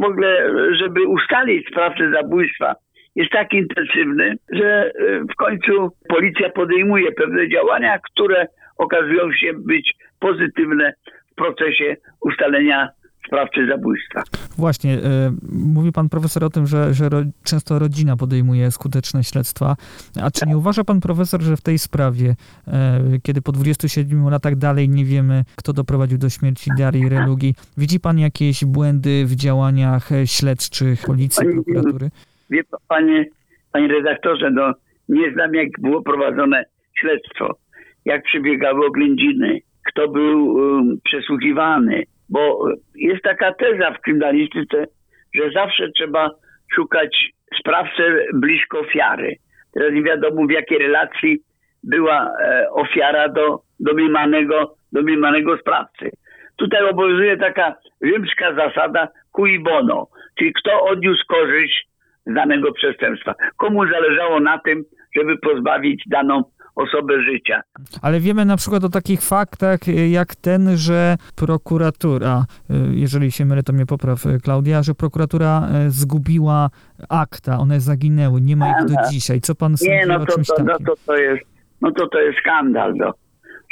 Speaker 10: w ogóle, żeby ustalić sprawcę zabójstwa, jest tak intensywny, że y, w końcu policja podejmuje pewne działania, które okazują się być pozytywne w procesie ustalenia sprawcy zabójstwa.
Speaker 2: Właśnie, e, mówi pan profesor o tym, że, że ro, często rodzina podejmuje skuteczne śledztwa. A czy nie uważa pan profesor, że w tej sprawie, e, kiedy po 27 latach dalej nie wiemy, kto doprowadził do śmierci Darii Relugi, widzi pan jakieś błędy w działaniach śledczych policji, prokuratury?
Speaker 10: Wie pan, panie, panie redaktorze, no nie znam jak było prowadzone śledztwo, jak przebiegały oględziny, kto był um, przesłuchiwany, bo jest taka teza w kryminalistyce, że zawsze trzeba szukać sprawcę blisko ofiary. Teraz nie wiadomo w jakiej relacji była e, ofiara do domniemanego, domniemanego sprawcy. Tutaj obowiązuje taka rzymska zasada cui bono, czyli kto odniósł korzyść danego przestępstwa. Komu zależało na tym, żeby pozbawić daną osobę życia.
Speaker 2: Ale wiemy na przykład o takich faktach e, jak ten, że prokuratura, e, jeżeli się mylę, to mnie popraw e, Klaudia, że prokuratura zgubiła akta, one zaginęły, nie ma ich do dzisiaj. Co pan sądzi
Speaker 10: Nie, no
Speaker 2: o
Speaker 10: to,
Speaker 2: czymś
Speaker 10: to, no
Speaker 2: takim?
Speaker 10: to, to jest, no to to jest skandal, no.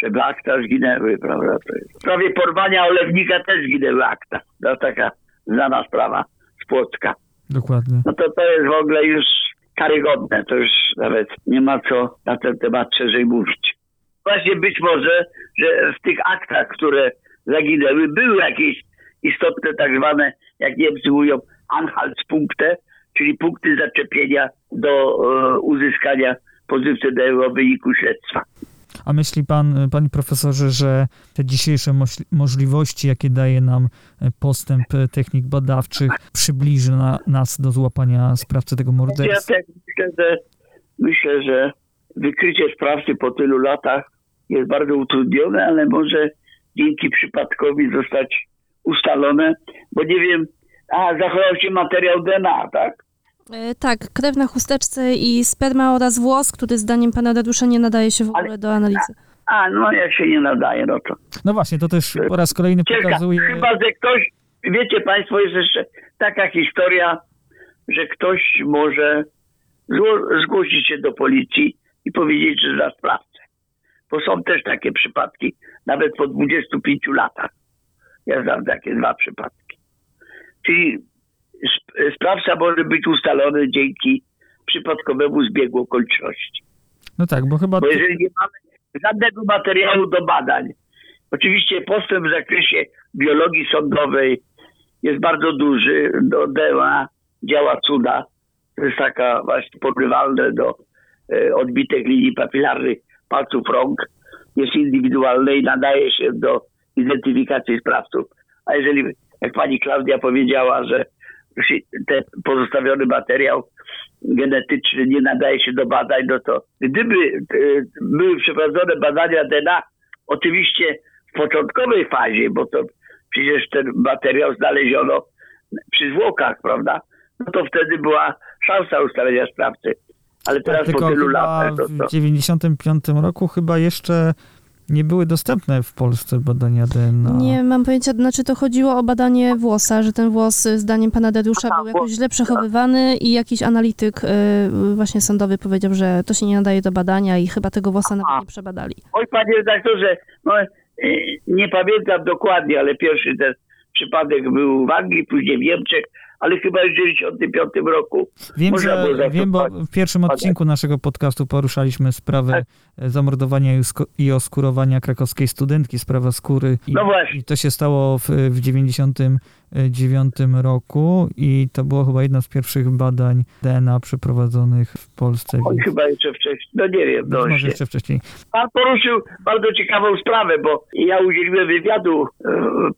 Speaker 10: Żeby akta zginęły, prawda? To jest. W sprawie porwania olewnika też zginęły akta. To taka znana sprawa z Płocka.
Speaker 2: Dokładnie.
Speaker 10: No to to jest w ogóle już karygodne. To już nawet nie ma co na ten temat szerzej mówić. Właśnie być może, że w tych aktach, które zaginęły, były jakieś istotne tak zwane, jak Niemcy mówią, Anhaltspunkte, czyli punkty zaczepienia do e, uzyskania pozytywnego wyniku śledztwa.
Speaker 2: A myśli pan, e, panie profesorze, że te dzisiejsze możliwości, jakie daje nam e, postęp e, technik badawczych, przybliży na, nas do złapania sprawcy tego
Speaker 10: Ja
Speaker 2: morderstwa?
Speaker 10: tak myślę, że, myślę, że wykrycie sprawcy po tylu latach jest bardzo utrudnione, ale może dzięki przypadkowi zostać ustalone, bo nie wiem, a zachował się materiał DNA, tak?
Speaker 3: E, Tak, krew na chusteczce i sperma oraz włos, który zdaniem pana Dariusza nie nadaje się w ogóle do analizy.
Speaker 10: A, no jak się nie nadaje, no to
Speaker 2: No właśnie, to też po raz kolejny
Speaker 10: Ciekawe.
Speaker 2: pokazuje...
Speaker 10: Chyba, że ktoś, wiecie Państwo, jest jeszcze taka historia, że ktoś może zgłosić się do policji i powiedzieć, że za sprawcę. Bo są też takie przypadki, nawet po 25 latach. Ja znam takie dwa przypadki. Czyli sprawca może być ustalony dzięki przypadkowemu zbiegu okoliczności.
Speaker 2: No tak, bo chyba...
Speaker 10: Bo jeżeli nie mamy żadnego materiału do badań, oczywiście postęp w zakresie biologii sądowej jest bardzo duży, do DNA działa cuda, to jest taka właśnie porównywalne do e, odbitek linii papilarnych palców rąk, jest indywidualne i nadaje się do identyfikacji sprawców. A jeżeli, jak pani Klaudia powiedziała, że ten pozostawiony materiał genetyczny nie nadaje się do badań, no to gdyby e, były przeprowadzone badania DNA, oczywiście w początkowej fazie, bo to przecież ten materiał znaleziono przy zwłokach, prawda? No to wtedy była szansa ustalenia sprawcy. Ale teraz
Speaker 2: Tak,
Speaker 10: po tylu latach, no to...
Speaker 2: w 95 roku chyba jeszcze nie były dostępne w Polsce badania DNA.
Speaker 3: Nie mam pojęcia, znaczy to chodziło o badanie włosa, że ten włos y, zdaniem pana Dariusza był jakoś źle przechowywany i jakiś analityk y, właśnie sądowy powiedział, że to się nie nadaje do badania i chyba tego włosa nawet nie przebadali.
Speaker 10: Oj, panie redaktorze, no, e, nie pamiętam dokładnie, ale pierwszy ten przypadek był w Anglii, później w Niemczech, ale chyba w 1995 roku.
Speaker 2: Wiem, że, wiem, bo w pierwszym odcinku naszego podcastu poruszaliśmy sprawę
Speaker 10: Tak.
Speaker 2: zamordowania i oskurowania krakowskiej studentki, sprawa skóry. I,
Speaker 10: No właśnie.
Speaker 2: I to się stało w, w 99 roku i to było chyba jedno z pierwszych badań DNA przeprowadzonych w Polsce. Więc
Speaker 10: chyba jeszcze wcześniej, no nie wiem, no
Speaker 2: może jeszcze wcześniej.
Speaker 10: Pan poruszył bardzo ciekawą sprawę, bo ja udzieliłem wywiadu e,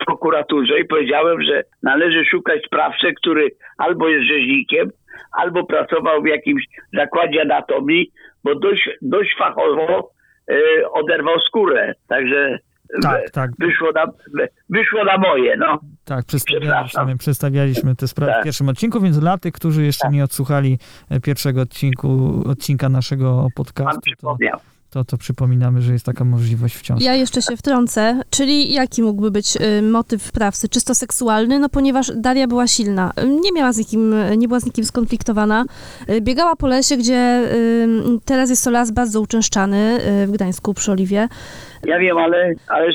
Speaker 10: prokuraturze i powiedziałem, że należy szukać sprawcę, który albo jest rzeźnikiem, albo pracował w jakimś zakładzie anatomii, bo dość, dość fachowo e, oderwał skórę. Także
Speaker 2: Tak, tak.
Speaker 10: wyszło, na, wyszło na moje, no.
Speaker 2: Tak, przedstawialiśmy, przedstawialiśmy te sprawy w
Speaker 10: Tak.
Speaker 2: pierwszym odcinku, więc dla tych, którzy jeszcze nie odsłuchali e, pierwszego odcinku, odcinka naszego podcastu, to. To, to przypominamy, że jest taka możliwość wciąż.
Speaker 3: Ja jeszcze się wtrącę, czyli jaki mógłby być y, motyw sprawcy? Czysto seksualny? No ponieważ Daria była silna, nie miała z nikim, nie była z nikim skonfliktowana, y, biegała po lesie, gdzie y, teraz jest to las bardzo uczęszczany y, w Gdańsku przy Oliwie.
Speaker 10: Ja wiem, ale, ale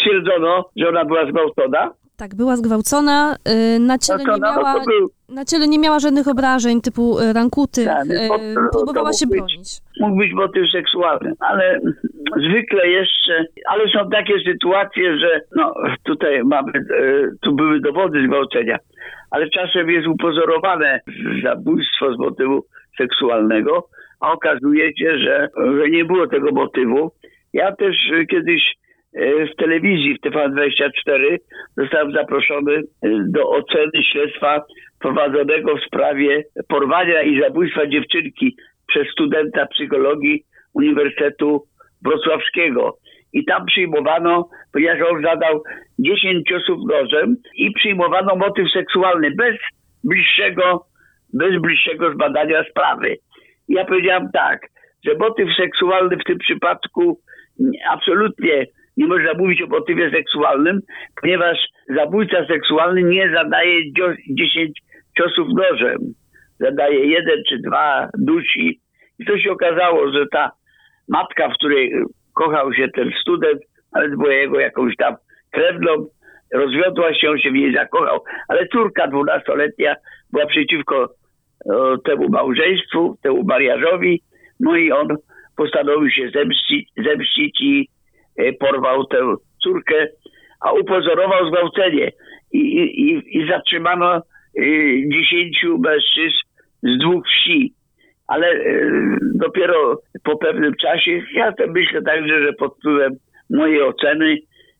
Speaker 10: stwierdzono, że ona była zgwałcona.
Speaker 3: Tak, była zgwałcona, y, na ciele,
Speaker 10: No
Speaker 3: nie
Speaker 10: no,
Speaker 3: miała,
Speaker 10: był,
Speaker 3: na ciele nie miała żadnych obrażeń typu y, rankuty,
Speaker 10: Tak,
Speaker 3: y, próbowała się
Speaker 10: być.
Speaker 3: bronić.
Speaker 10: mógł być motyw seksualny, ale zwykle jeszcze, ale są takie sytuacje, że no tutaj mamy, tu były dowody zgwałcenia, ale czasem jest upozorowane zabójstwo z motywu seksualnego, a okazuje się, że, że nie było tego motywu. Ja też kiedyś w telewizji, w TV24 zostałem zaproszony e, do oceny śledztwa prowadzonego w sprawie porwania i zabójstwa dziewczynki przez studenta psychologii Uniwersytetu Wrocławskiego. I tam przyjmowano, ponieważ on zadał 10 ciosów nożem i przyjmowano motyw seksualny bez bliższego, bez bliższego zbadania sprawy. Ja powiedziałam tak, że motyw seksualny w tym przypadku nie- absolutnie nie można mówić o motywie seksualnym, ponieważ zabójca seksualny nie zadaje dzio- 10 ciosów nożem. Zadaje jeden czy dwa, dusi. I to się okazało, że ta matka, w której kochał się ten student, nawet była jego jakąś tam krewną, rozwiodła się, on się w niej zakochał, ale córka dwunastoletnia była przeciwko e, temu małżeństwu, temu mariażowi, no i on postanowił się zemścić, zemścić i porwał tę córkę, a upozorował zgwałcenie i, i, i, zatrzymano e, dziesięciu mężczyzn z dwóch wsi ale e, dopiero po pewnym czasie, ja to myślę także, że pod wpływem mojej oceny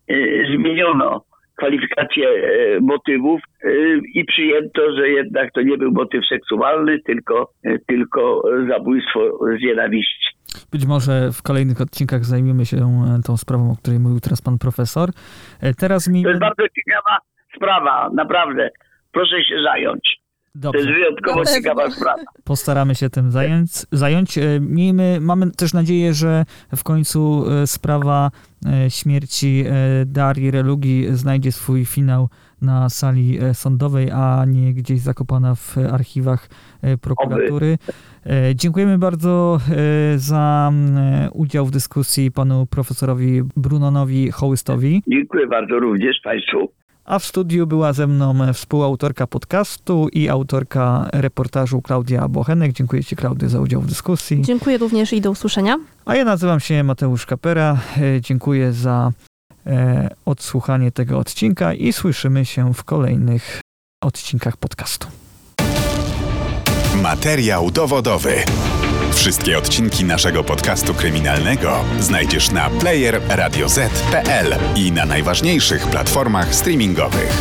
Speaker 10: e, zmieniono kwalifikację e, motywów e, i przyjęto, że jednak to nie był motyw seksualny, tylko, e, tylko zabójstwo z nienawiści.
Speaker 2: Być może w kolejnych odcinkach zajmiemy się e, tą sprawą, o której mówił teraz pan profesor. E, Teraz
Speaker 10: To
Speaker 2: miejmy...
Speaker 10: jest bardzo ciekawa sprawa, naprawdę. Proszę się zająć. To
Speaker 2: Dobrze.
Speaker 10: jest wyjątkowo ciekawa sprawa.
Speaker 2: Postaramy się tym zająć. zająć. E, Miejmy, mamy też nadzieję, że w końcu sprawa śmierci Darii Relugi znajdzie swój finał na sali e, sądowej, a nie gdzieś zakopana w archiwach e, prokuratury. E, Dziękujemy bardzo za udział w dyskusji panu profesorowi Brunonowi Hołystowi.
Speaker 10: Dziękuję bardzo również Państwu.
Speaker 2: A w studiu była ze mną współautorka podcastu i autorka reportażu Klaudia Bochenek. Dziękuję Ci, Klaudy, za udział w dyskusji.
Speaker 3: Dziękuję również i do usłyszenia.
Speaker 2: A ja nazywam się Mateusz Kapera. Dziękuję za odsłuchanie tego odcinka i słyszymy się w kolejnych odcinkach podcastu.
Speaker 1: Materiał dowodowy. Wszystkie odcinki naszego podcastu kryminalnego znajdziesz na player radioz.pl i na najważniejszych platformach streamingowych.